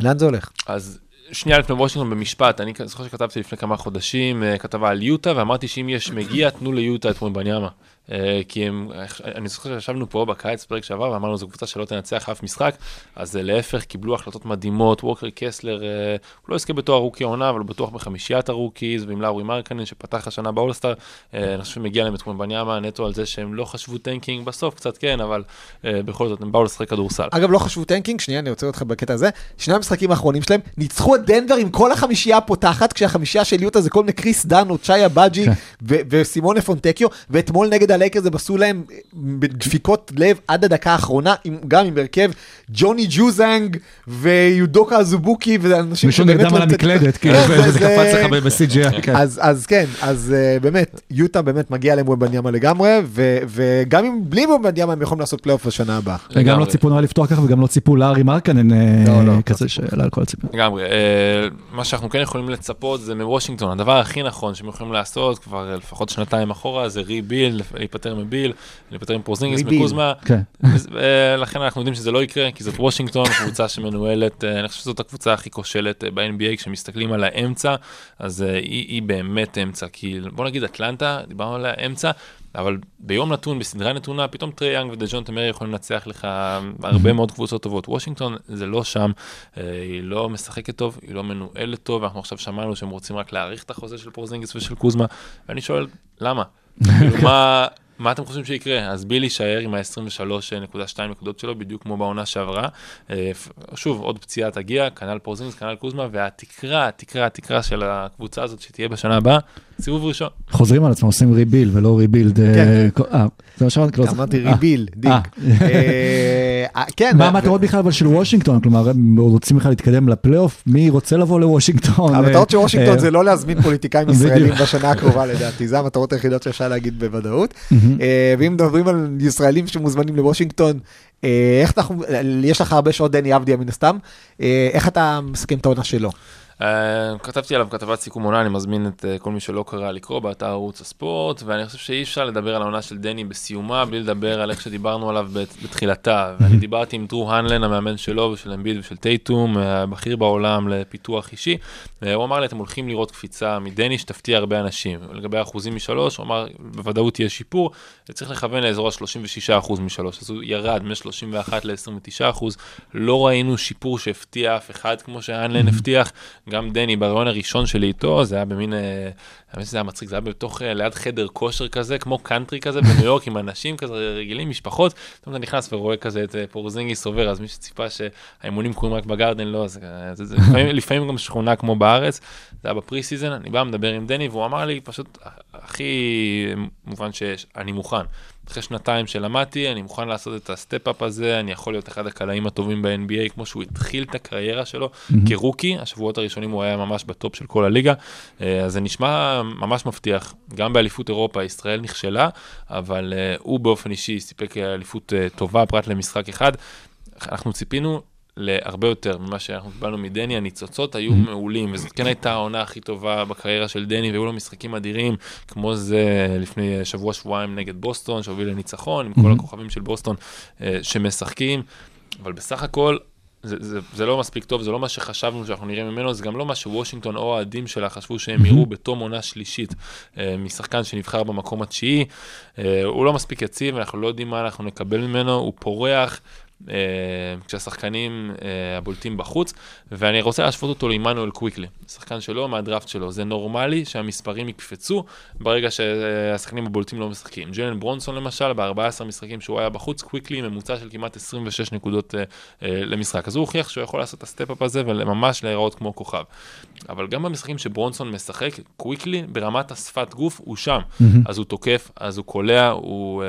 לאן זה הולך? אז שנייה לפני וושינגטון במשפט, אני זוכר שכתבתי לפני כמה חודשים אה, כתבה על יוטה, ואמרתי שאם יש מגיע, תנו ליוטה את וומבניאמה. אה, כי הם, אני זוכר שישבנו פה בקיץ, פרק שעבר, ואמרנו זו קבוצה שלא תנצח אף משחק, אז להפך, קיבלו החלטות מדהימות, ווקר קסלר, אה, הוא לא יזכה בתואר rookie העונה, אבל הוא בטוח בחמישיית ה rookies, ועם לאורי מרקנן שפתח השנה באולסטאר, אה, אני חושב שמגיע להם את וומבניאמה נטו על זה שהם לא חשבו tanking בסוף, קצת כן, אבל בכל זאת, הם באו לשחק כדורסל. אגב, לא חשבו tanking, שנייה, אני עוצר אותך בקטע הזה. שני המשחקים האחרונים שלהם, ניצחו את דנבר עם כל החמישייה הפותחת, כשהחמישייה של יוטה זה כל מיני קריס דאן, אוצ'אי אגבאג'י. ו- וסימונה פונטקיו, ואתמול נגד הלייקרס הם עשו להם בדפיקות לב עד הדקה האחרונה, עם, גם עם הרכב ג'וני ג'וזנג ויודוקה אזובוקי, ואנשים מישהו נרדם לא על קצת- המקלדת, כאילו, זה- [LAUGHS] וזה זה- קפץ לך ב-CGI. כן. אז, אז כן, אז uh, באמת, יוטה באמת מגיע להם וובניאמה לגמרי, ו- וגם אם בלי וובניאמה הם יכולים לעשות פלייאוף בשנה הבאה. וגם לא. ציפו נורא לפתוח ככה, וגם לא ציפו ללאורי מרקנן אה, לא, לא, כזה שעלה על כל הציפיות. לגמרי, אה, מה שאנחנו כן יכולים לצפות זה מוושינגטון, הדבר הכי נכון שהם יכולים לעשות כבר אה, לפחות שנתיים אחורה זה rebuild, להיפטר מביל, להיפטר מפורזינגיס, rebuild. מקוזמה, כן. אה, לכן אנחנו יודעים שזה לא יקרה, כי זאת וושינגטון, קבוצה שמנוהלת, אה, אני חושב שזאת הקבוצה הכי כושלת אה, ב-NBA, כשמסתכלים על האמצע, אז היא, היא באמת אמצע, כי בוא נגיד אטלנטה, דיברנו על האמצע, אבל ביום נתון, בסדרה נתונה, פתאום טרי יאנג ודז'ונטה מארי יכולים לנצח לך הרבה מאוד קבוצות טובות. וושינגטון זה לא שם, היא לא משחקת טוב, היא לא מנוהלת טוב, אנחנו עכשיו שמענו שהם רוצים רק להאריך את החוזה של פורזינגיס ושל קוזמה, ואני שואל, למה? כאילו, מה... אתם חושבים שיקרה? אז ביל יישאר עם ה-23.2 נקודות שלו, בדיוק כמו בעונה שעברה. אה, שוב, עוד פציעה תגיע, כנ"ל פורזינגס, כנ"ל קוזמה, והתקרה, התקרה, התקרה של הקבוצה הזאת שתהיה בשנה הבאה, סיבוב ראשון. חוזרים על עצמם, עושים ריביל ולא rebuild. כן. אה, זה מה שאמרתי, לא. אמרתי אה, ריביל. אה. אה, אה, כן. מה המטרות בכלל אבל של וושינגטון? כלומר, הם רוצים בכלל להתקדם לפלייאוף? מי רוצה לבוא לוושינגטון? המטרות של וושינגטון אה, זה לא להזמין [LAUGHS] פוליטיקאים. ישראלים בשנה הקרובה לדעתי, זה המטרות היחידות שאפשר להגיד בוודאות. אה, ואם מדברים על ישראלים שמוזמנים לוושינגטון, אה, איך אתה, יש לך הרבה שעות דני אבדיה מן הסתם, אה, איך אתה מסכם את העונה שלו? Uh, כתבתי עליו כתבת סיכום עונה, אני מזמין את uh, כל מי שלא קרא לקרוא באתר ערוץ הספורט, ואני חושב שאי אפשר לדבר על העונה של דני בסיומה בלי לדבר על איך שדיברנו עליו בת- בתחילתה. ואני דיברתי עם דרו הנלן, המאמן שלו ושל אמביד ושל טייטום, אה, הבכיר בעולם לפיתוח אישי. Uh, הוא אמר לי, אתם הולכים לראות קפיצה מדני שתפתיע הרבה אנשים. לגבי האחוזים משלוש, הוא אמר, בוודאות יהיה שיפור, וצריך לכוון לאזור ה-36% משלוש. אז הוא ירד מ-31 ל-29%. לא ראינו שיפור שהפתיע אף אחד כמו שהנלן הבטיח. גם דני, בראיון הראשון שלי איתו, זה היה במין, אה, האמת שזה היה מצחיק, זה היה בתוך, אה, ליד חדר כושר כזה, כמו קאנטרי כזה [LAUGHS] בניו יורק עם אנשים כזה רגילים, משפחות, פתאום אתה נכנס ורואה כזה את אה, פורזינגיס עובר, אז מי שציפה שהאימונים קורים רק בגרדן, לא, זה, זה, זה [LAUGHS] לפעמים, לפעמים גם שכונה כמו בארץ, זה היה ב preseason, אני בא, מדבר עם דני, והוא אמר לי פשוט, הכי מובן שיש, אני מוכן. אחרי שנתיים שלמדתי, אני מוכן לעשות את ה step-up הזה, אני יכול להיות אחד הקלעים הטובים ב-NBA, כמו שהוא התחיל את הקריירה שלו כ rookie, השבועות הראשונים הוא היה ממש בטופ של כל הליגה, אה, אז זה נשמע ממש מבטיח, גם באליפות אירופה ישראל נכשלה, אבל אה, הוא באופן אישי סיפק אליפות אה, טובה, פרט למשחק אחד. אנחנו ציפינו להרבה יותר ממה שאנחנו קיבלנו מדני, הניצוצות היו מעולים, וזאת כן הייתה העונה הכי טובה בקריירה של דני, והיו לו משחקים אדירים, כמו זה לפני שבוע-שבועיים נגד בוסטון, שהוביל לניצחון, עם כל הכוכבים של בוסטון אה, שמשחקים, אבל בסך הכל, זה, זה, זה לא מספיק טוב, זה לא מה שחשבנו שאנחנו נראה ממנו, זה גם לא מה שוושינגטון או האוהדים שלה חשבו שהם יראו בתום עונה שלישית אה, משחקן שנבחר במקום התשיעי. אה, הוא לא מספיק יציב, אנחנו לא יודעים מה אנחנו נקבל ממנו, הוא פורח. אה, כשהשחקנים אה, הבולטים בחוץ, ואני רוצה להשוות אותו לעמנואל קוויקלי, שחקן שלו מהדראפט שלו. זה נורמלי שהמספרים יקפצו ברגע שהשחקנים הבולטים לא משחקים. ג'לן ברונסון למשל, ב-14 משחקים שהוא היה בחוץ, קוויקלי ממוצע של כמעט 26 נקודות אה, למשחק. אז הוא הוכיח שהוא יכול לעשות את ה step-up הזה וממש להיראות כמו כוכב. אבל גם במשחקים שברונסון משחק, קוויקלי ברמת השפת גוף הוא שם. אז הוא תוקף, אז הוא קולע, הוא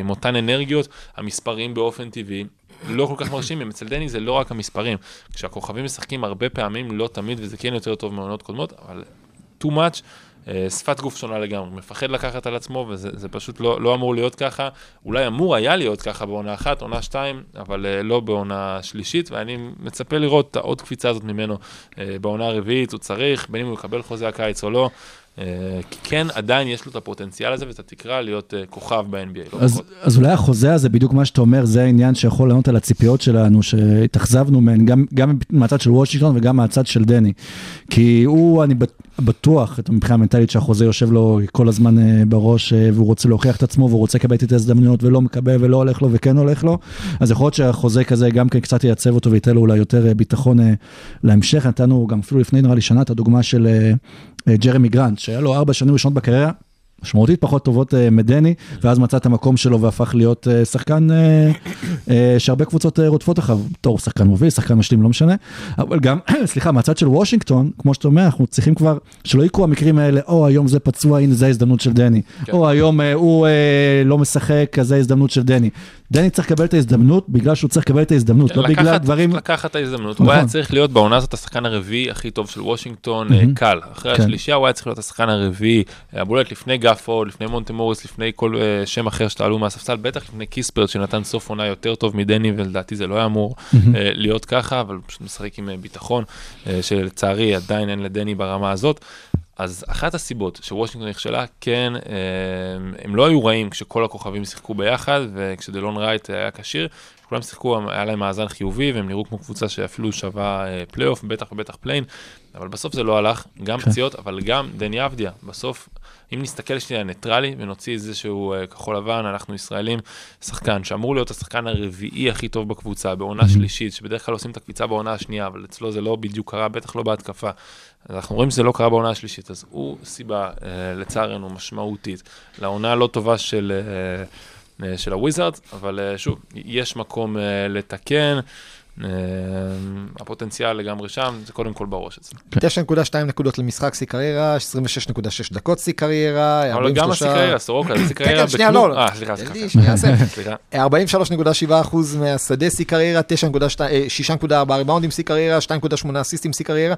עם אותן אנרגיות, המספרים באופן טבעי. לא כל כך מרשימים, אצל דני זה לא רק המספרים. כשהכוכבים משחקים הרבה פעמים, לא תמיד, וזה כן יותר טוב מעונות קודמות, אבל too much, אה, שפת גוף שונה לגמרי, מפחד לקחת על עצמו, וזה זה פשוט לא, לא אמור להיות ככה. אולי אמור היה להיות ככה בעונה אחת, עונה שתיים, אבל אה, לא בעונה שלישית, ואני מצפה לראות את העוד קפיצה הזאת ממנו אה, בעונה הרביעית, הוא צריך, בין אם הוא יקבל חוזה הקיץ או לא. אה, כי כן, עדיין יש לו את הפוטנציאל הזה ואת התקרה להיות אה, כוכב ב-NBA. לא אז, פחות. אז אולי החוזה הזה, בדיוק מה שאתה אומר, זה העניין שיכול לענות על הציפיות שלנו, שהתאכזבנו מהן, גם, גם מהצד של וושינגטון וגם מהצד של דני. כי הוא, אני בט- בטוח, מבחינה מנטלית, שהחוזה יושב לו כל הזמן אה, בראש, והוא רוצה להוכיח את עצמו, והוא רוצה לקבל את ההזדמנויות, ולא מקבל, ולא הולך לו, וכן הולך לו. אז יכול להיות שהחוזה כזה גם כן קצת ייצב אותו וייתן לו אולי יותר ביטחון להמשך. נתנו גם אפילו לפני נראה לי שנה את הדוגמה של ג'רמי גרנט, שהיה לו ארבע שנים ראשונות בקריירה. משמעותית פחות טובות אה, מדני, ואז מצא את המקום שלו והפך להיות אה, שחקן אה, שהרבה קבוצות רודפות אחריו, בתור שחקן מוביל, שחקן משלים, לא משנה. אבל גם, [CLEARS THROAT] סליחה, מהצד של וושינגטון, כמו שאתה אומר, אנחנו צריכים כבר, שלא יקרו המקרים האלה, או היום זה פצוע, הנה זה ההזדמנות של דני, כן. או היום הוא לא משחק, אז זה ההזדמנות של דני. דני צריך לקבל את ההזדמנות בגלל שהוא צריך לקבל את ההזדמנות, לא בגלל דברים... לקחת את ההזדמנות, נכון. הוא היה צריך להיות בעונה הזאת השחקן הרביעי הכי טוב של וושינגטון, קל. אחרי כן. השלישייה הוא היה צריך להיות השחקן הרביעי, הבולט לפני גפורד, לפני מונטה מוריס, לפני כל אה, שם אחר שתעלו מהספסל, בטח לפני קיספרט שנתן סוף עונה יותר טוב מדני, ולדעתי זה לא היה אמור אה, להיות ככה, אבל פשוט משחק עם אה, ביטחון, אה, שלצערי עדיין אין לדני ברמה הזאת. אז אחת הסיבות שוושינגטון נכשלה, כן, הם לא היו רעים כשכל הכוכבים שיחקו ביחד, וכשדלון רייט היה כשיר, כולם שיחקו, היה להם מאזן חיובי, והם נראו כמו קבוצה שאפילו שווה פלייאוף, בטח ובטח play-in, אבל בסוף זה לא הלך, גם כן. פציעות, אבל גם דני אבדיה, בסוף, אם נסתכל שנייה ניטרלי ונוציא איזשהו אה, כחול לבן, אנחנו ישראלים, שחקן שאמור להיות השחקן הרביעי הכי טוב בקבוצה, בעונה שלישית, שבדרך כלל עושים את הקפיצה בעונה השנייה, אבל אצלו זה לא בדיוק קרה, בטח לא בהתקפה. אז אנחנו רואים שזה לא קרה בעונה השלישית, אז הוא סיבה, אה, לצערנו, משמעותית, לעונה הלא טובה של, אה, של הוויזארדס, אבל שוב, יש מקום לתקן. אה, הפוטנציאל לגמרי שם, זה קודם כל בראש אצלנו. 9.2 נקודות למשחק שיא קריירה, 26.6 דקות שיא קריירה, אבל גם 43 השיא קריירה, סורוקה, זה שיא [COUGHS] כן, קריירה כן, שנייה, בכלום. לא, אה, סליחה, סליחה. שנייה, סליחה. [LAUGHS] סליחה. 43.7% מהשדה שיא קריירה, 9.2, אה, 6.4 ריבאונדים שיא קריירה, 2.8 אסיסטים שיא קריירה.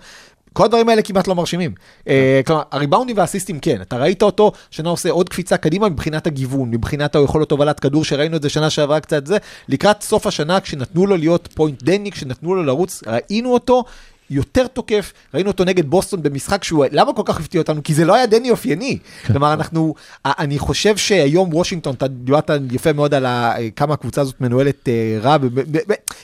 כל הדברים האלה כמעט לא מרשימים. אה, כלומר, הריבאונדים והאסיסטים כן, אתה ראית אותו, שנה עושה עוד קפיצה קדימה מבחינת הגיוון, מבחינת היכולת הובלת כדור, שראינו את זה שנה שעברה קצת זה, לקראת סוף השנה, כשנתנו לו להיות point דני, כשנתנו לו לרוץ, ראינו אותו. יותר תוקף, ראינו אותו נגד בוסטון במשחק שהוא, למה כל כך הפתיע אותנו? כי זה לא היה דני אופייני. כלומר, אנחנו, אני חושב שהיום וושינגטון, אתה דיברת יפה מאוד על ה- כמה הקבוצה הזאת מנוהלת אה, רע,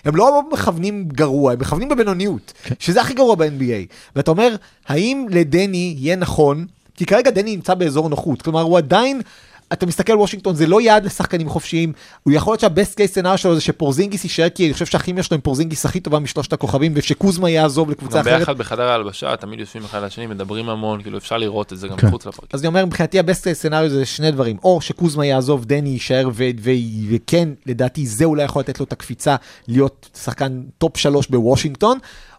הם לא מכוונים גרוע, הם מכוונים בבינוניות, שזה הכי גרוע ב-NBA. ואתה אומר, האם לדני יהיה נכון, כי כרגע דני נמצא באזור נוחות, כלומר, הוא עדיין... אתה מסתכל על וושינגטון, זה לא יעד לשחקנים חופשיים, הוא יכול להיות שהבסט קייס סצנר שלו זה שפורזינגיס יישאר, כי אני חושב שהכימיה שלו עם פורזינגיס הכי טובה משלושת הכוכבים, ושקוזמה יעזוב לקבוצה גם אחרת. ביחד בחדר ההלבשה, תמיד יושבים אחד על השני, מדברים המון, כאילו אפשר לראות את זה גם כן. מחוץ לפרק. אז אני אומר, מבחינתי הבסט סצנריו זה שני דברים, או שקוזמה יעזוב, דני יישאר, ו- ו- וכן, לדעתי זה אולי יכול לתת לו את הקפיצה להיות שחקן טופ שלוש בוושינגטון,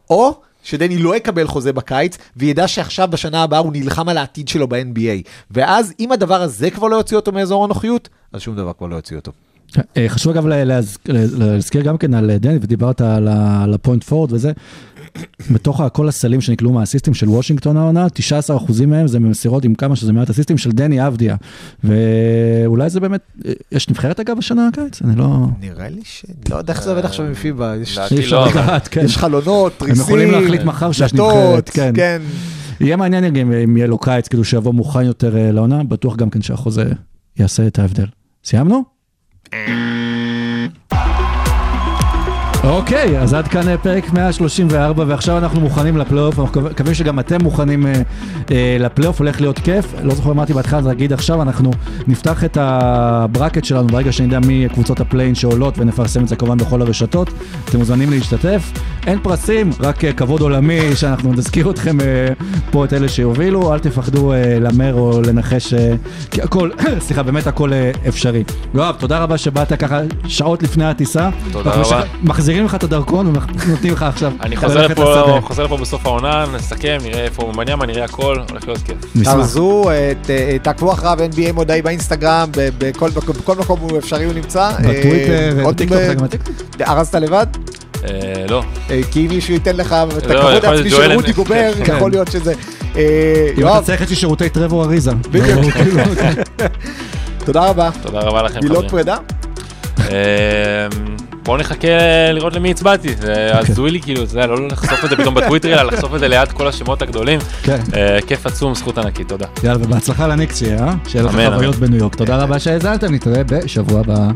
או שדני לא יקבל חוזה בקיץ, וידע שעכשיו בשנה הבאה הוא נלחם על העתיד שלו ב-NBA. ואז אם הדבר הזה כבר לא יוציא אותו מאזור הנוחיות, אז שום דבר כבר לא יוציא אותו. אה, חשוב אגב לה- להז- להזכיר גם כן על דני, ודיברת על ה point forward וזה. בתוך כל הסלים שנקלעו מהאסיסטים של וושינגטון העונה, 19% מהם זה ממסירות עם כמה שזה מעט אסיסטים של דני אבדיה. ואולי זה באמת, אה, יש נבחרת אגב השנה הקיץ? אני לא... נראה לי ש... לא יודע איך זה עובד עכשיו עם פיבה, יש... לא, כן. יש חלונות, תריסים, יכולים להחליט מחר שיש נבחרת, כן. כן. יהיה מעניין אם אם יהיה לו קיץ, כאילו שיבוא מוכן יותר אה, לעונה, בטוח גם כן שהחוזה יעשה את ההבדל. סיימנו? אוקיי, אז עד כאן אה, פרק 134, ועכשיו אנחנו מוכנים לפלייאוף, אנחנו מקווים שגם אתם מוכנים אה, אה, לפלייאוף, הולך להיות כיף. לא זוכר מה אמרתי בהתחלה, אז נגיד עכשיו אנחנו נפתח את ה bracket שלנו ברגע שנדע מי קבוצות ה play-in שעולות, ונפרסם את זה כמובן בכל הרשתות. אתם מוזמנים להשתתף. אין פרסים, רק אה, כבוד עולמי, [LAUGHS] שאנחנו נזכיר אתכם אה, פה את אלה שיובילו, אל תפחדו אה, להמר או לנחש, אה, כי הכל, [COUGHS] סליחה, באמת הכל אה, אפשרי. יואב, תודה רבה שבאת ככה שעות לפני הטיסה. תודה רבה. מחזירים לך את הדרכון ונותנים לך עכשיו. אני חוזר לפה, בסוף העונה, נסכם, נראה איפה הוא מניאמה, נראה הכל, הולך להיות כיף. תרזו, אה, ת- אה, תעקבו אחריו NBA מודעי באינסטגרם, בכל מקום- בכל מקום הוא אפשרי הוא נמצא. בטוויטר, אה, בטיקטוק. ארזת לבד? אה, לא, אה, כי אם מישהו ייתן לך את יכול הכבוד העצמי של רותי גובר, כן. יכול להיות שזה... אה, אם אתה יואב, צריך, לי שירותי טרבור אריזה. בדיוק. לא, כאילו, [LAUGHS] תודה רבה. תודה רבה לכם מילות חברים. פרידה? בואו נחכה לראות למי הצבעתי, זה אוקיי. הזוי לי כאילו, יודע, לא לחשוף את זה פתאום בטוויטר, אלא לחשוף את זה ליד כל השמות הגדולים. כן. אה, כיף עצום, זכות ענקית, תודה. יאללה, ובהצלחה לניקס שיהיה, אה? שיהיה לך חוויות. בניו יורק. תודה רבה שהאזנתם, נתראה בשבוע הבא.